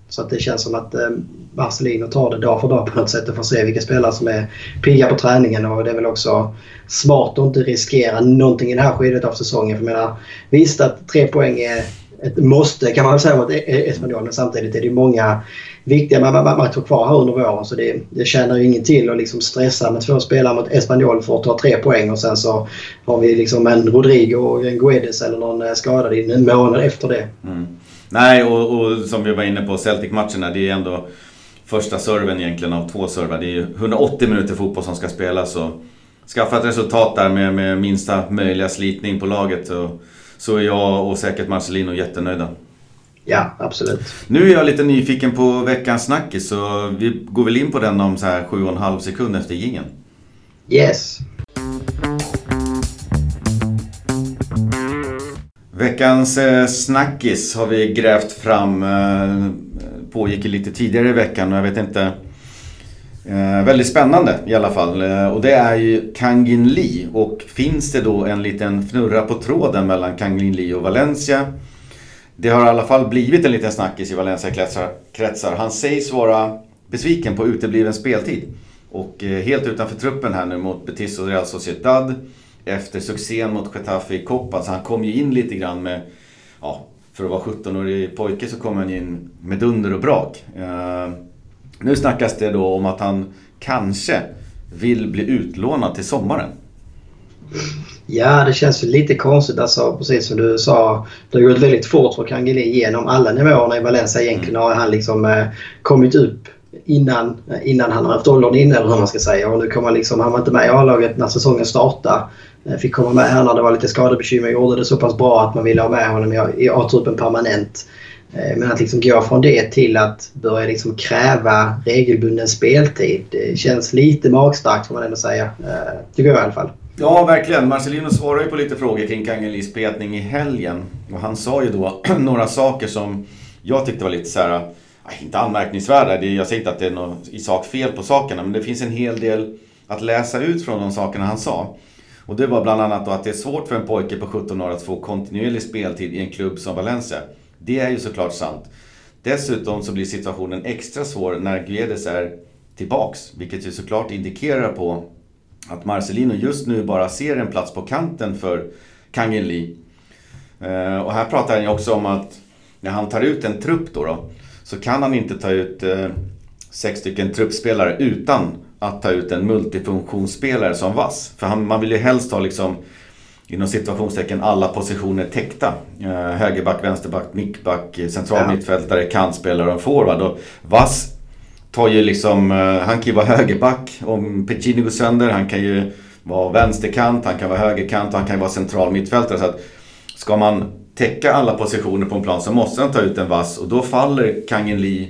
Speaker 2: Så att det känns som att eh, Marcelino tar det dag för dag på något sätt och får se vilka spelare som är pigga på träningen. Och det är väl också smart att inte riskera någonting i det här skedet av säsongen. För jag menar, visst att tre poäng är ett måste kan man väl säga mot e- e- Espanyol. Men samtidigt är det många viktiga matcher kvar här under våren. Så det, det tjänar ju ingen till att liksom stressa med två spelare mot Espanyol för att ta tre poäng och sen så har vi liksom en Rodrigo och en Guedes eller någon eh, skadad in en månad efter det.
Speaker 1: Mm. Nej, och, och, som vi var inne på, Celtic-matcherna, det är ändå första serven egentligen av två servar. Det är ju 180 minuter fotboll som ska spelas och skaffa ett resultat där med, med minsta möjliga slitning på laget. Och, så är jag och säkert Marcelino jättenöjda.
Speaker 2: Ja, absolut.
Speaker 1: Nu är jag lite nyfiken på veckans snackis så vi går väl in på den om så här 7,5 sekunder efter gingen.
Speaker 2: Yes.
Speaker 1: Veckans eh, snackis har vi grävt fram. Eh, pågick lite tidigare i veckan och jag vet inte. Eh, väldigt spännande i alla fall. Och det är ju Kangin Lee. Och finns det då en liten fnurra på tråden mellan Kangin Lee och Valencia? Det har i alla fall blivit en liten snackis i Valencia-kretsar. Han sägs vara besviken på utebliven speltid. Och helt utanför truppen här nu mot Betis och Real Sociedad. Efter succén mot Getafe i Copa. Så han kom ju in lite grann med, ja, för att vara 17-årig pojke så kom han in med dunder och brak. Uh, nu snackas det då om att han kanske vill bli utlånad till sommaren.
Speaker 2: Ja, det känns ju lite konstigt. Alltså, precis som du sa. Det har gått väldigt fort för Kangeli genom alla nivåerna i Valencia. Egentligen har han liksom eh, kommit upp innan, innan han har haft åldern inne eller hur man ska säga. Och nu kommer liksom, han var inte med i A-laget när säsongen startade. Eh, fick komma med här när det var lite skadebekymmer. Gjorde det så pass bra att man ville ha med honom i A-truppen permanent. Eh, men att liksom gå från det till att börja liksom kräva regelbunden speltid. Det känns lite magstarkt får man ändå säga. Eh, Tycker jag i alla fall.
Speaker 1: Ja, verkligen. Marcelino svarade ju på lite frågor kring Kangelis petning i helgen. Och han sa ju då några saker som jag tyckte var lite så här, äh, inte anmärkningsvärda. Jag säger inte att det är något i sak fel på sakerna, men det finns en hel del att läsa ut från de sakerna han sa. Och det var bland annat då att det är svårt för en pojke på 17 år att få kontinuerlig speltid i en klubb som Valencia. Det är ju såklart sant. Dessutom så blir situationen extra svår när Guedes är tillbaks. Vilket ju såklart indikerar på att Marcelino just nu bara ser en plats på kanten för Kangin Lee. Eh, och här pratar han ju också om att när han tar ut en trupp då, då så kan han inte ta ut eh, sex stycken truppspelare utan att ta ut en multifunktionsspelare som vass. För han, man vill ju helst ha liksom inom situationstecken alla positioner täckta. Eh, högerback, vänsterback, mittback, central ja. mittfältare, kantspelare och forward. Och Vass tar ju liksom, eh, han kan ju vara högerback om Pecini går sönder. Han kan ju vara vänsterkant, han kan vara högerkant och han kan vara central mittfältare. Så att ska man täcka alla positioner på en plan så måste han ta ut en vass och då faller Kangin Lee eh,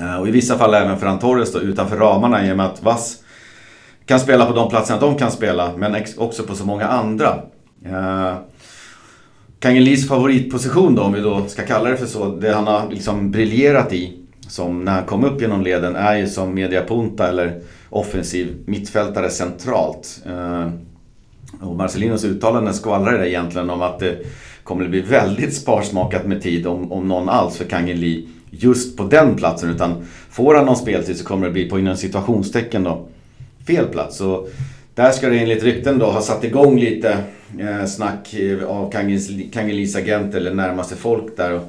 Speaker 1: Eh, och i vissa fall även Ferran Torres då, utanför ramarna i och med att Vass kan spela på de platserna de kan spela men också på så många andra. Eh, Kangelis favoritposition då, om vi då ska kalla det för så, det han har liksom briljerat i som när han kom upp genom leden är ju som mediapunta eller offensiv mittfältare centralt. Eh, och Marcelinos uttalande skvallrar det egentligen om att det kommer att bli väldigt sparsmakat med tid om, om någon alls för Kangeli just på den platsen. Utan får han någon speltid så kommer det bli på inom situationstecken då fel plats. Så där ska det enligt rykten då ha satt igång lite eh, snack eh, av Kangelis agent eller närmaste folk där. Och,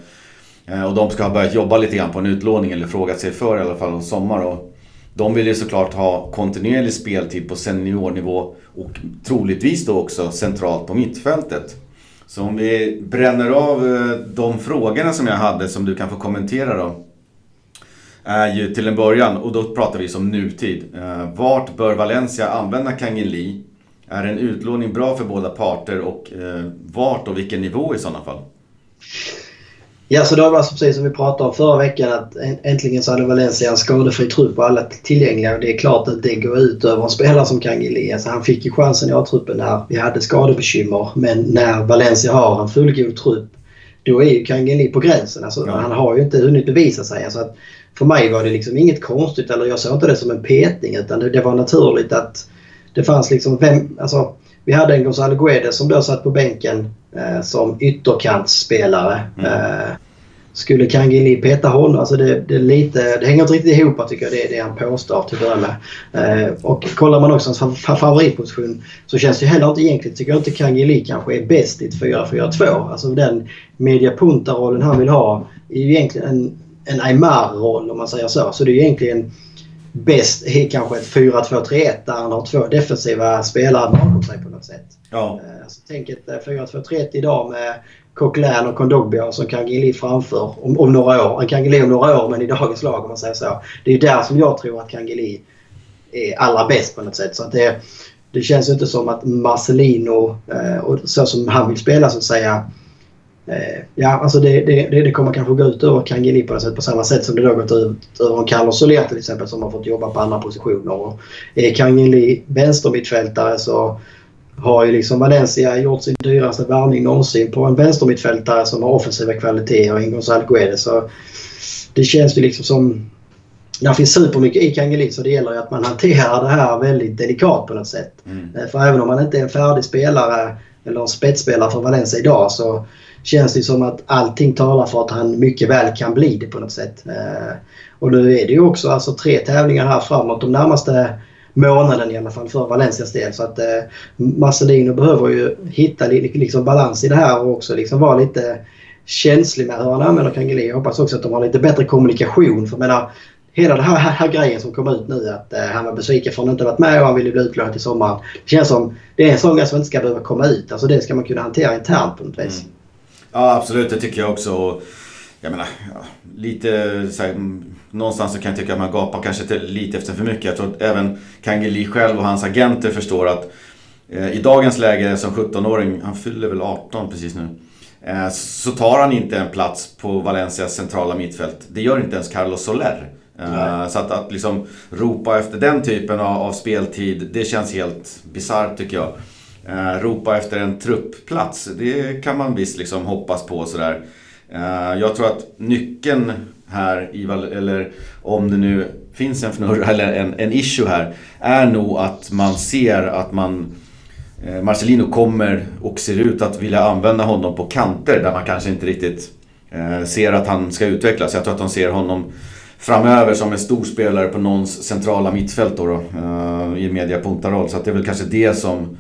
Speaker 1: eh, och de ska ha börjat jobba lite grann på en utlåning eller frågat sig för i alla fall om sommar. Och de vill ju såklart ha kontinuerlig speltid på seniornivå och troligtvis då också centralt på mittfältet. Så om vi bränner av eh, de frågorna som jag hade som du kan få kommentera då är ju till en början, och då pratar vi som nutid. Eh, vart bör Valencia använda Kangin Lee? Är en utlåning bra för båda parter och eh, vart och vilken nivå i sådana fall?
Speaker 2: Ja, så det var alltså precis som vi pratade om förra veckan att äntligen så hade Valencia en skadefri trupp och alla tillgängliga. Och det är klart att det går ut över en spelare som Kangili. Alltså han fick ju chansen i A-truppen när vi hade skadebekymmer. Men när Valencia har en fullgod trupp då är ju Kangeli på gränsen. Alltså, ja. Han har ju inte hunnit bevisa sig. Alltså att för mig var det liksom inget konstigt eller jag såg inte det som en petning utan det, det var naturligt att det fanns liksom fem, alltså, vi hade en Gonzalo Guedes som då satt på bänken eh, som ytterkantsspelare. Mm. Eh, skulle Kangeli peta honom? Alltså det, det, är lite, det hänger inte riktigt ihop tycker jag, det, det han påstår till att börja med. Eh, och kollar man också hans favoritposition så känns det heller inte egentligen, tycker jag inte Kangeli kanske är bäst i ett 4-4-2. Alltså den mediapunta-rollen han vill ha är ju egentligen en, en Aymar-roll om man säger så. Så det är egentligen bäst i kanske ett 4-2-3-1 där han har två defensiva spelare bakom sig på något sätt.
Speaker 1: Ja.
Speaker 2: Eh, alltså, tänk ett 4-2-3-1 eh, idag med Coquelin och Kondogbia som Kangeli framför om, om några år. En Kangeli om några år men i dagens lag om man säger så. Det är där som jag tror att Kangeli är allra bäst på något sätt. Så att det, det känns inte som att Marcelino eh, och så som han vill spela så att säga Eh, ja, alltså det, det, det, kommer kanske gå ut över Kangeli på, samma sätt som det då gått ut över en Carlos Soler till exempel som har fått jobba på andra positioner. Och är Kangeli vänstermittfältare så har ju liksom Valencia gjort sin dyraste värvning någonsin på en vänstermittfältare som har offensiva kvaliteter i Gonzalo Guedes. Så det känns ju liksom som... Det finns supermycket i Kangeli så det gäller ju att man hanterar det här väldigt delikat på något sätt. Mm. Eh, för även om man inte är en färdig spelare eller en spetsspelare för Valencia idag så känns det som att allting talar för att han mycket väl kan bli det på något sätt. Eh, och nu är det ju också alltså tre tävlingar här framåt de närmaste månaden i alla fall för Valencias del. Så att eh, Marcelino behöver ju hitta liksom balans i det här och också liksom vara lite känslig med hur han använder Kangeli. Jag hoppas också att de har lite bättre kommunikation. För jag menar, hela den här, här, grejen som kom ut nu att eh, han var besviken för att han inte varit med och han ville bli utlånad till sommaren. Det känns som det är en sån grej som inte ska behöva komma ut. Alltså det ska man kunna hantera internt på något vis. Mm.
Speaker 1: Ja absolut, det tycker jag också. Jag menar, ja, lite så här, någonstans så kan jag tycka att man gapar kanske lite efter för mycket. Jag tror att även Kangeli själv och hans agenter förstår att eh, i dagens läge som 17-åring, han fyller väl 18 precis nu. Eh, så tar han inte en plats på Valencias centrala mittfält. Det gör inte ens Carlos Soler. Eh, så att, att liksom ropa efter den typen av, av speltid, det känns helt bisarrt tycker jag. Eh, ropa efter en truppplats, det kan man visst liksom hoppas på sådär. Eh, jag tror att nyckeln här, i, eller om det nu finns en fnurra eller en, en issue här, är nog att man ser att man eh, Marcelino kommer och ser ut att vilja använda honom på kanter där man kanske inte riktigt eh, ser att han ska utvecklas. Jag tror att de ser honom framöver som en stor spelare på någons centrala mittfält då, då i media mediapuntaroll. Så att det är väl kanske det som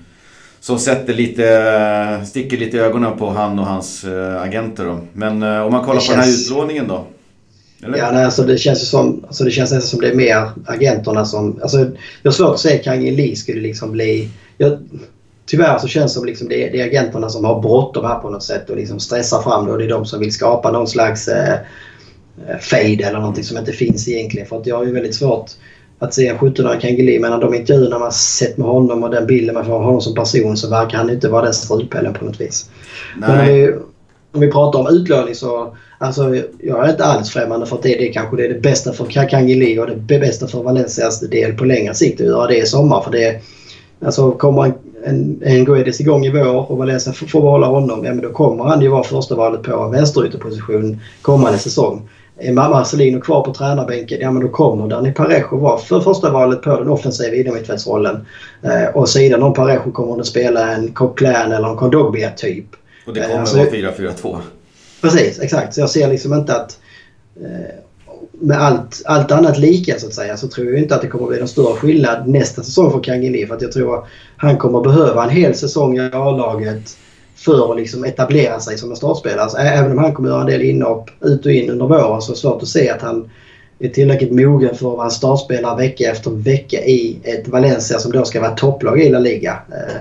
Speaker 1: som sätter lite, sticker lite i ögonen på han och hans äh, agenter då. Men äh, om man kollar det på känns... den här utlåningen då?
Speaker 2: Eller? Ja, nej, alltså det känns ju som, alltså det känns nästan som det är mer agenterna som... Alltså, jag har svårt att säga att Kanye Lee skulle liksom bli... Jag, tyvärr så känns det som liksom det, är, det är agenterna som har bråttom här på något sätt och liksom stressar fram det och det är de som vill skapa någon slags eh, fade eller någonting som inte finns egentligen. För att jag har ju väldigt svårt att se en 17-årig Kangeli. Men de intervjuerna man sett med honom och den bilden man får av honom som person så verkar han inte vara den strulpellen på något vis. Nej. Men om vi, om vi pratar om utlåning så alltså, jag är inte alls främmande för att det, det kanske det är det bästa för Kangeli och det bästa för Valencias del på längre sikt att göra det i sommar. För det, alltså, kommer en, en, en Guedes igång i vår och Valencia får, får behålla honom, ja, men då kommer han ju vara första valet på vänsterytterposition kommande säsong. Är Marcelino kvar på tränarbänken, ja men då kommer Dani Parejo vara för första valet på den offensiva innermittfältsrollen. Eh, och sidan om Parejo kommer att spela en Coquelin eller en Kondogbia typ.
Speaker 1: Och det kommer eh, alltså, vara 4-4-2.
Speaker 2: Precis, exakt. Så jag ser liksom inte att eh, med allt, allt annat lika så att säga så tror jag inte att det kommer att bli någon större skillnad nästa säsong för Kangeli. För att jag tror att han kommer behöva en hel säsong i A-laget för att liksom etablera sig som en startspelare. Alltså, även om han kommer göra en del inhopp ut och in under våren så är det svårt att se att han är tillräckligt mogen för att vara en startspelare vecka efter vecka i ett Valencia som då ska vara topplag i La Liga. Eh,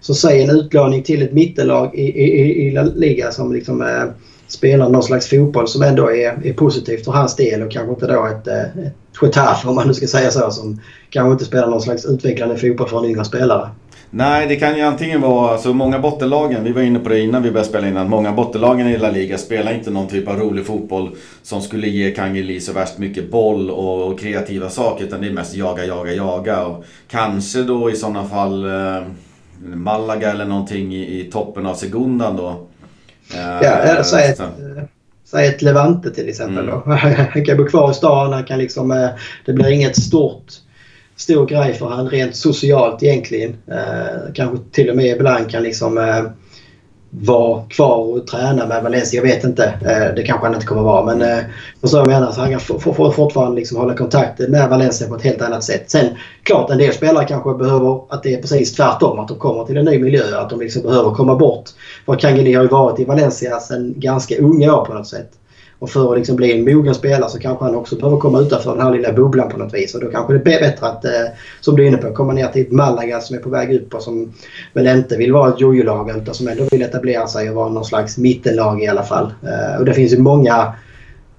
Speaker 2: så säg en utlåning till ett mittellag i, i, i La Liga som liksom eh, spelar någon slags fotboll som ändå är, är positivt för hans del och kanske inte då ett, eh, ett Getafe om man nu ska säga så som kanske inte spelar någon slags utvecklande fotboll för en yngre spelare.
Speaker 1: Nej, det kan ju antingen vara, alltså många bottenlagen, vi var inne på det innan vi började spela in, att många bottenlagen i La Liga spelar inte någon typ av rolig fotboll som skulle ge Kangeli så värst mycket boll och, och, kreativa saker, utan det är mest jaga, jaga, jaga. Och kanske då i sådana fall eh, Malaga eller någonting i, i toppen av Segundan då.
Speaker 2: Eh, ja, säg ett, säg ett Levante till exempel mm. då. Han kan bo kvar i stan, han kan liksom, eh, det blir inget stort stor grej för han rent socialt egentligen. Eh, kanske till och med ibland kan liksom eh, vara kvar och träna med Valencia. Jag vet inte. Eh, det kanske han inte kommer vara. Men eh, så jag menar, så han kan fortfarande liksom hålla kontakten med Valencia på ett helt annat sätt. Sen klart, en del spelare kanske behöver att det är precis tvärtom. Att de kommer till en ny miljö. Att de liksom behöver komma bort. För Kangeli har ju varit i Valencia sedan ganska unga år på något sätt. Och för att liksom bli en mogen spelare så kanske han också behöver komma utanför den här lilla bubblan på något vis. Och då kanske det är bättre att, eh, som du är inne på, komma ner till Malaga som är på väg upp och som väl inte vill vara ett jojo-lag utan som ändå vill etablera sig och vara någon slags mittenlag i alla fall. Eh, och det finns ju många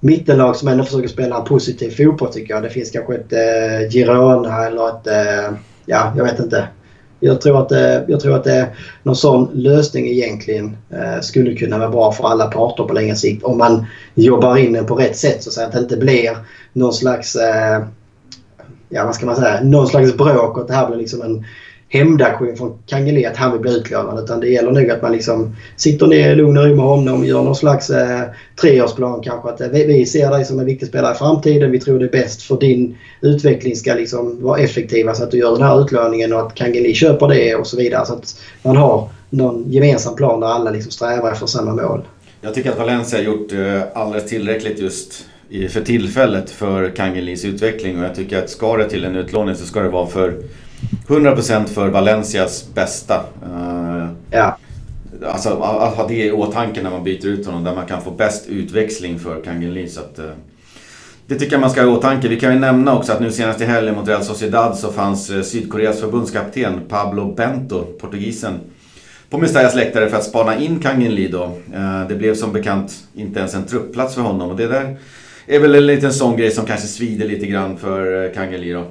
Speaker 2: mittenlag som ändå försöker spela en positiv fotboll tycker jag. Det finns kanske ett eh, Girona eller ett, eh, ja jag vet inte. Jag tror att, det, jag tror att det, någon sån lösning egentligen eh, skulle kunna vara bra för alla parter på längre sikt. Om man jobbar in den på rätt sätt så att det inte blir någon slags, eh, ja vad ska man säga, någon slags bråk och att det här blir liksom en hämndaktion från Kangeli att han vill bli utlånad. Utan det gäller nog att man liksom sitter ner i lugn och ro med honom och gör någon slags eh, treårsplan kanske. Att eh, vi, vi ser dig som en viktig spelare i framtiden. Vi tror det är bäst för din utveckling ska liksom vara effektiva så att du gör den här utlåningen och att Kangeli köper det och så vidare. Så att man har någon gemensam plan där alla liksom strävar efter samma mål.
Speaker 1: Jag tycker att Valencia har gjort eh, alldeles tillräckligt just för tillfället för Kangelis utveckling och jag tycker att ska det till en utlåning så ska det vara för 100% för Valencias bästa.
Speaker 2: Uh, ja.
Speaker 1: Alltså att ha det i åtanke när man byter ut honom, där man kan få bäst utväxling för Kangeli. Så att, uh, det tycker jag man ska ha i åtanke. Vi kan ju nämna också att nu senast i helgen mot Real Sociedad så fanns uh, Sydkoreas förbundskapten Pablo Bento, portugisen, på Mestayas läktare för att spana in Kangeli då. Det blev som bekant inte ens en truppplats för honom och det där är väl en liten sån grej som kanske svider lite grann för Kangeli då.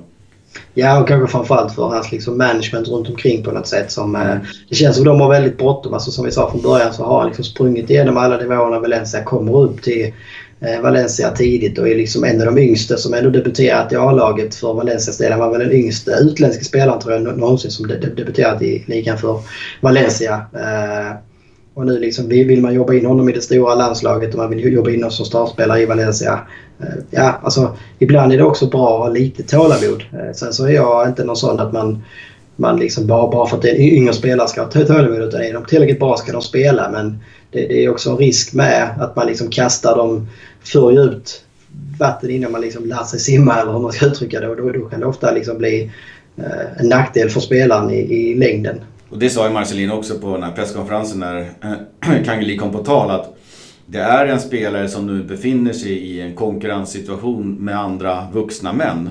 Speaker 2: Ja, och kanske framförallt för hans liksom management runt omkring på något sätt. Som, eh, det känns som att de har väldigt bråttom. Alltså, som vi sa från början så har han liksom sprungit igenom alla nivåerna. Valencia kommer upp till eh, Valencia tidigt och är liksom en av de yngsta som ändå debuterat i A-laget för Valencias del. Han var väl den yngsta utländska spelaren tror jag någonsin som debuterat i ligan för Valencia. Eh, och nu liksom vill man jobba in honom i det stora landslaget och man vill jobba in honom som startspelare i Valencia. Eh, ja, alltså ibland är det också bra att ha lite tålamod. Eh, sen så är jag inte någon sån att man, man liksom bara, bara för att det är en yngre spelare ska ha tålamod. Utan är de tillräckligt bra ska de spela. Men det, det är också en risk med att man liksom kastar dem för djupt vatten innan man liksom lär sig simma eller hur man ska uttrycka det. Och då, då kan det ofta liksom bli eh, en nackdel för spelaren i, i längden.
Speaker 1: Och det sa ju Marcelino också på den här presskonferensen när eh, Kangeli kom på tal att det är en spelare som nu befinner sig i en konkurrenssituation med andra vuxna män.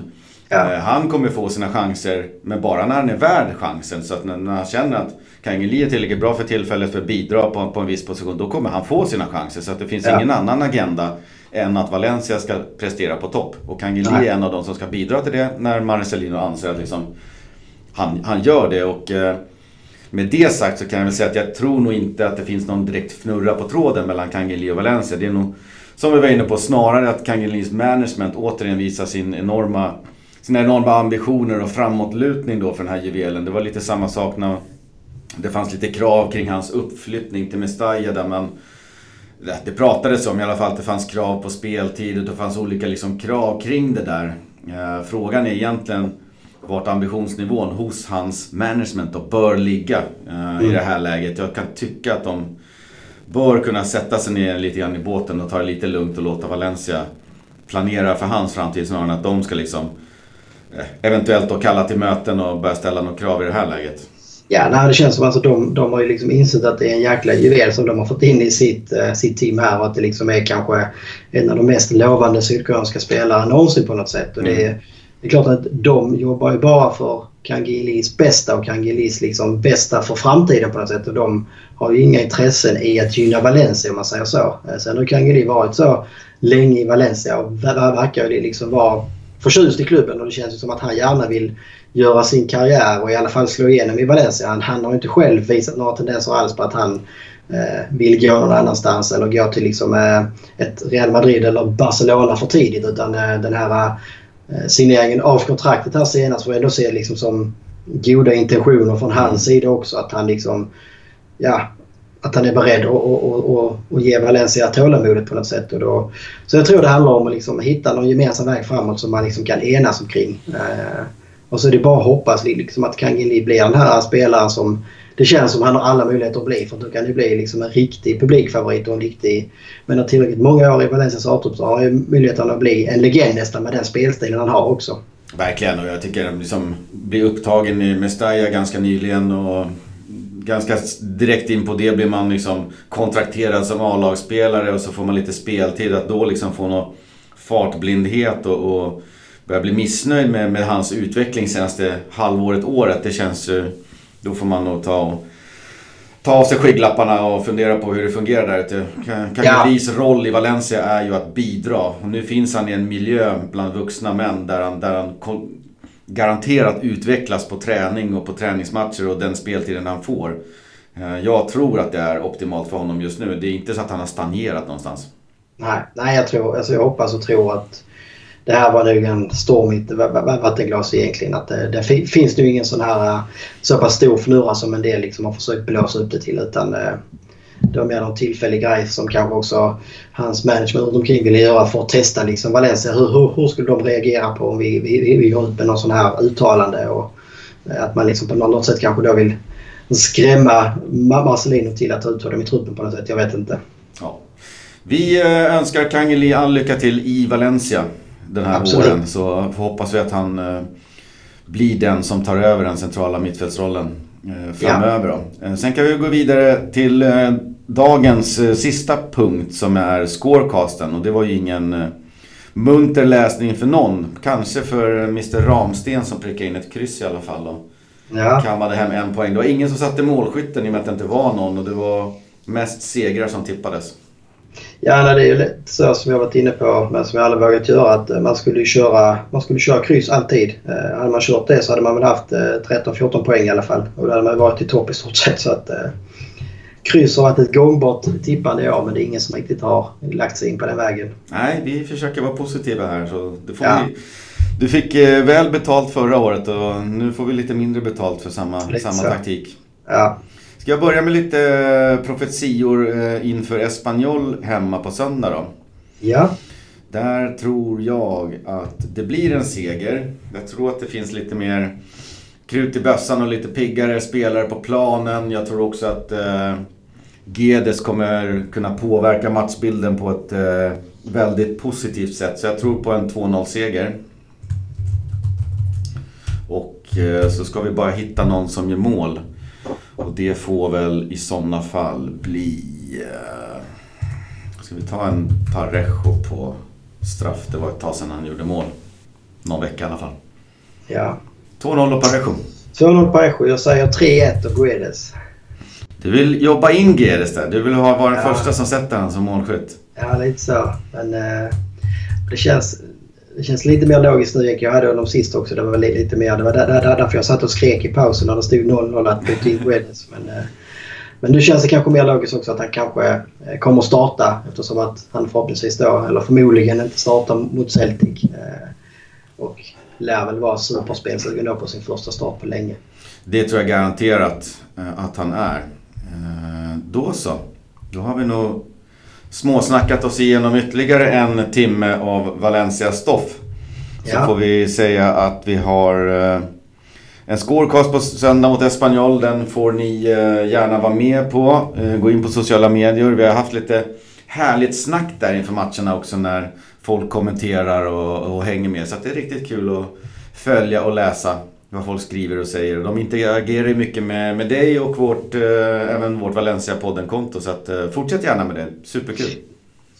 Speaker 1: Ja. Eh, han kommer få sina chanser, men bara när han är värd chansen. Så att när han känner att Kangeli är tillräckligt bra för tillfället för att bidra på, på en viss position, då kommer han få sina chanser. Så att det finns ja. ingen annan agenda än att Valencia ska prestera på topp. Och Kangeli är en av de som ska bidra till det när Marcelino anser att liksom, han, han gör det. Och, eh, med det sagt så kan jag väl säga att jag tror nog inte att det finns någon direkt fnurra på tråden mellan Kangeli och Valencia. Det är nog, som vi var inne på, snarare att Kangelis management återigen visar sin enorma, sina enorma ambitioner och framåtlutning då för den här juvelen. Det var lite samma sak när det fanns lite krav kring hans uppflyttning till Mestalla där man det pratades om i alla fall att det fanns krav på speltid och det fanns olika liksom krav kring det där. Eh, frågan är egentligen vart ambitionsnivån hos hans management då bör ligga uh, mm. i det här läget. Jag kan tycka att de bör kunna sätta sig ner lite grann i båten och ta det lite lugnt och låta Valencia planera för hans framtid snarare än att de ska liksom eh, eventuellt då kalla till möten och börja ställa några krav i det här läget.
Speaker 2: Ja, nej, det känns som att alltså, de, de har ju liksom insett att det är en jäkla juvel som de har fått in i sitt, uh, sitt team här och att det liksom är kanske en av de mest lovande sydkoreanska spelarna någonsin på något sätt. Och det mm det är klart att de jobbar ju bara för Kangilis bästa och Kangilis liksom bästa för framtiden på något sätt. Och de har ju inga intressen i att gynna Valencia om man säger så. Eh, sen har Kangili varit så länge i Valencia och verkar ju liksom vara förtjust i klubben och det känns ju som att han gärna vill göra sin karriär och i alla fall slå igenom i Valencia. Han, han har inte själv visat några tendenser alls på att han eh, vill gå någon annanstans eller gå till liksom, eh, ett Real Madrid eller Barcelona för tidigt utan eh, den här signeringen av kontraktet här senast får jag ändå se liksom som goda intentioner från hans mm. sida också. Att han liksom, ja, att han är beredd att, att, att, att ge Valencia tålamodet på något sätt. Och då, så jag tror det handlar om att liksom hitta någon gemensam väg framåt som man liksom kan enas omkring. Eh, och så är det bara att hoppas liksom att Kangeli blir den här spelaren som det känns som han har alla möjligheter att bli. För då kan det bli liksom en riktig publikfavorit och en riktig... Men har tillräckligt många år i Valencias A-trupp så har han möjligheten att bli en legend nästan med den spelstilen han har också.
Speaker 1: Verkligen och jag tycker liksom bli upptagen i Mestalla ganska nyligen och ganska direkt in på det blir man liksom kontrakterad som A-lagsspelare och så får man lite speltid. Att då liksom få någon fartblindhet och, och börja bli missnöjd med, med hans utveckling senaste halvåret, året. Det känns ju... Då får man nog ta och ta av sig skygglapparna och fundera på hur det fungerar där ute. Kangelis ja. roll i Valencia är ju att bidra. Och nu finns han i en miljö bland vuxna män där han, där han garanterat utvecklas på träning och på träningsmatcher och den speltiden han får. Eh, jag tror att det är optimalt för honom just nu. Det är inte så att han har stagnerat någonstans.
Speaker 2: Nej, nej jag, tror, alltså jag hoppas och tror att det här var nog en storm i ett vattenglas egentligen. Att eh, det, det finns nu ingen sån här eh, så pass stor fnurra som en del liksom har försökt blåsa upp det till. Utan eh, det var mer någon tillfällig grej som kanske också hans management runt omkring ville göra för att testa liksom Valencia. Hur, hur, hur skulle de reagera på om vi, vi, vi går ut med någon sån här uttalande? Och att man liksom på något sätt kanske då vill skrämma Marcelino till att ta ut honom i truppen på något sätt. Jag vet inte. Ja.
Speaker 1: Vi önskar Kangeli all lycka till i Valencia den här Absolut. våren. Så hoppas vi att han eh, blir den som tar över den centrala mittfältsrollen framöver. Ja. Sen kan vi gå vidare till dagens eh, sista punkt som är scorecasten och det var ju ingen eh, munter läsning för någon. Kanske för Mr Ramsten som prickade in ett kryss i alla fall och ja. kammade hem en poäng. Det var ingen som satte målskytten i och med att det inte var någon och det var mest segrar som tippades.
Speaker 2: Ja, det är ju lätt så som jag varit inne på, men som jag aldrig vågat göra, att eh, man skulle köra, man skulle köra kryss alltid. Eh, hade man kört det så hade man väl haft eh, 13-14 poäng i alla fall. Och då hade man varit i topp i stort sett. Så att, eh, kryss har varit ett gångbart tippande i år men det är ingen som riktigt har lagt sig in på den vägen.
Speaker 1: Nej, vi försöker vara positiva här. Så det får ja. vi, du fick eh, väl betalt förra året och nu får vi lite mindre betalt för samma, samma taktik.
Speaker 2: Ja.
Speaker 1: Ska jag börja med lite eh, profetior eh, inför Espanyol hemma på söndag då?
Speaker 2: Ja.
Speaker 1: Där tror jag att det blir en seger. Jag tror att det finns lite mer krut i bössan och lite piggare spelare på planen. Jag tror också att eh, Gedes kommer kunna påverka matchbilden på ett eh, väldigt positivt sätt. Så jag tror på en 2-0-seger. Och eh, så ska vi bara hitta någon som gör mål. Och det får väl i sådana fall bli... Eh, ska vi ta en Parejo på straff? Det var ett tag sedan han gjorde mål. Någon vecka i alla fall.
Speaker 2: Ja.
Speaker 1: 2-0 och Parejo.
Speaker 2: 2-0 Parejo. Jag säger 3-1 och Guedes.
Speaker 1: Du vill jobba in Geres där. Du vill ha, vara den ja. första som sätter honom som målskytt.
Speaker 2: Ja, lite så. Men eh, det, känns, det känns lite mer logiskt nu. Jag hade honom sist också. Det var lite, lite mer. Det var där, där, därför jag satt och skrek i pausen när det stod 0-0 att byta in Guedes. Men, eh, men nu känns det kanske mer logiskt också att han kanske eh, kommer starta eftersom att han förhoppningsvis då, eller förmodligen inte startar mot Celtic. Eh, och lär väl vara superspelsugen då på sin första start på länge.
Speaker 1: Det tror jag garanterat att han är. Då så. Då har vi nog småsnackat oss igenom ytterligare en timme av Valencia-stoff. Så ja. får vi säga att vi har eh, en scorecast på söndag mot Espanyol. Den får ni gärna vara med på. Gå in på sociala medier. Vi har haft lite härligt snack där inför matcherna också när folk kommenterar och, och hänger med. Så det är riktigt kul att följa och läsa vad folk skriver och säger. De interagerar ju mycket med, med dig och vårt, eh, även vårt Valencia-podden-konto. Så att, eh, fortsätt gärna med det. Superkul.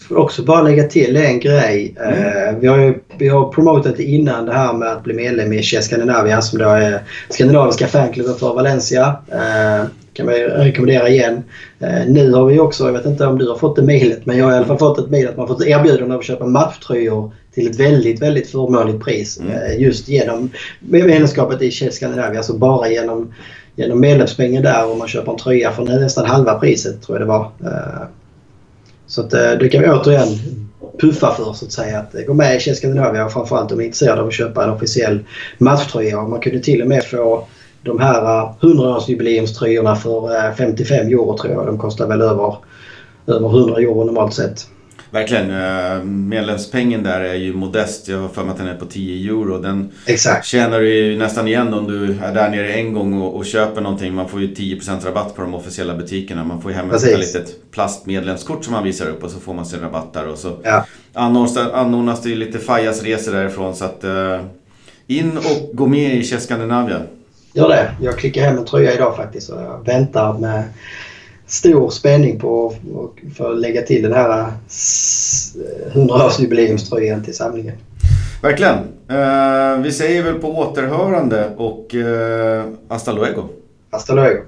Speaker 2: Jag också bara lägga till en grej. Mm. Eh, vi, har ju, vi har promotat innan det här med att bli medlem i Che Scandinavia som då är skandinaviska fanklubben för Valencia. Eh, kan man rekommendera igen. Eh, nu har vi också, jag vet inte om du har fått det mejlet, men jag har i alla fall fått ett mejl att man fått erbjudande att köpa matchtröjor till ett väldigt, väldigt förmånligt pris. Mm. Eh, just genom medlemskapet i Shell Scandinavia. Alltså bara genom, genom medlemspengen där och man köper en tröja för nästan halva priset tror jag det var. Eh, så att, eh, det kan vi återigen puffa för så att säga. Att gå med i Shell Scandinavia och framförallt om ni är intresserade av att köpa en officiell matchtröja. Man kunde till och med få de här 100-årsjubileumströjorna för 55 euro tror jag. De kostar väl över, över 100 euro normalt sett.
Speaker 1: Verkligen. Eh, medlemspengen där är ju modest. Jag har för mig att den är på 10 euro. Den
Speaker 2: Exakt.
Speaker 1: tjänar du ju nästan igen om du är där nere en gång och, och köper någonting. Man får ju 10% rabatt på de officiella butikerna. Man får ju hem ett litet plastmedlemskort som man visar upp och så får man sin rabatt där. Och så
Speaker 2: ja.
Speaker 1: anordnas det ju lite Fajas resor därifrån. Så att, uh, in och gå med i Chess Scandinavia.
Speaker 2: Gör det. Jag klickar hem en tröja idag faktiskt och jag väntar med stor spänning på för att lägga till den här 100-årsjubileumströjan till samlingen.
Speaker 1: Verkligen. Uh, vi säger väl på återhörande och uh, hasta luego.
Speaker 2: Hasta luego.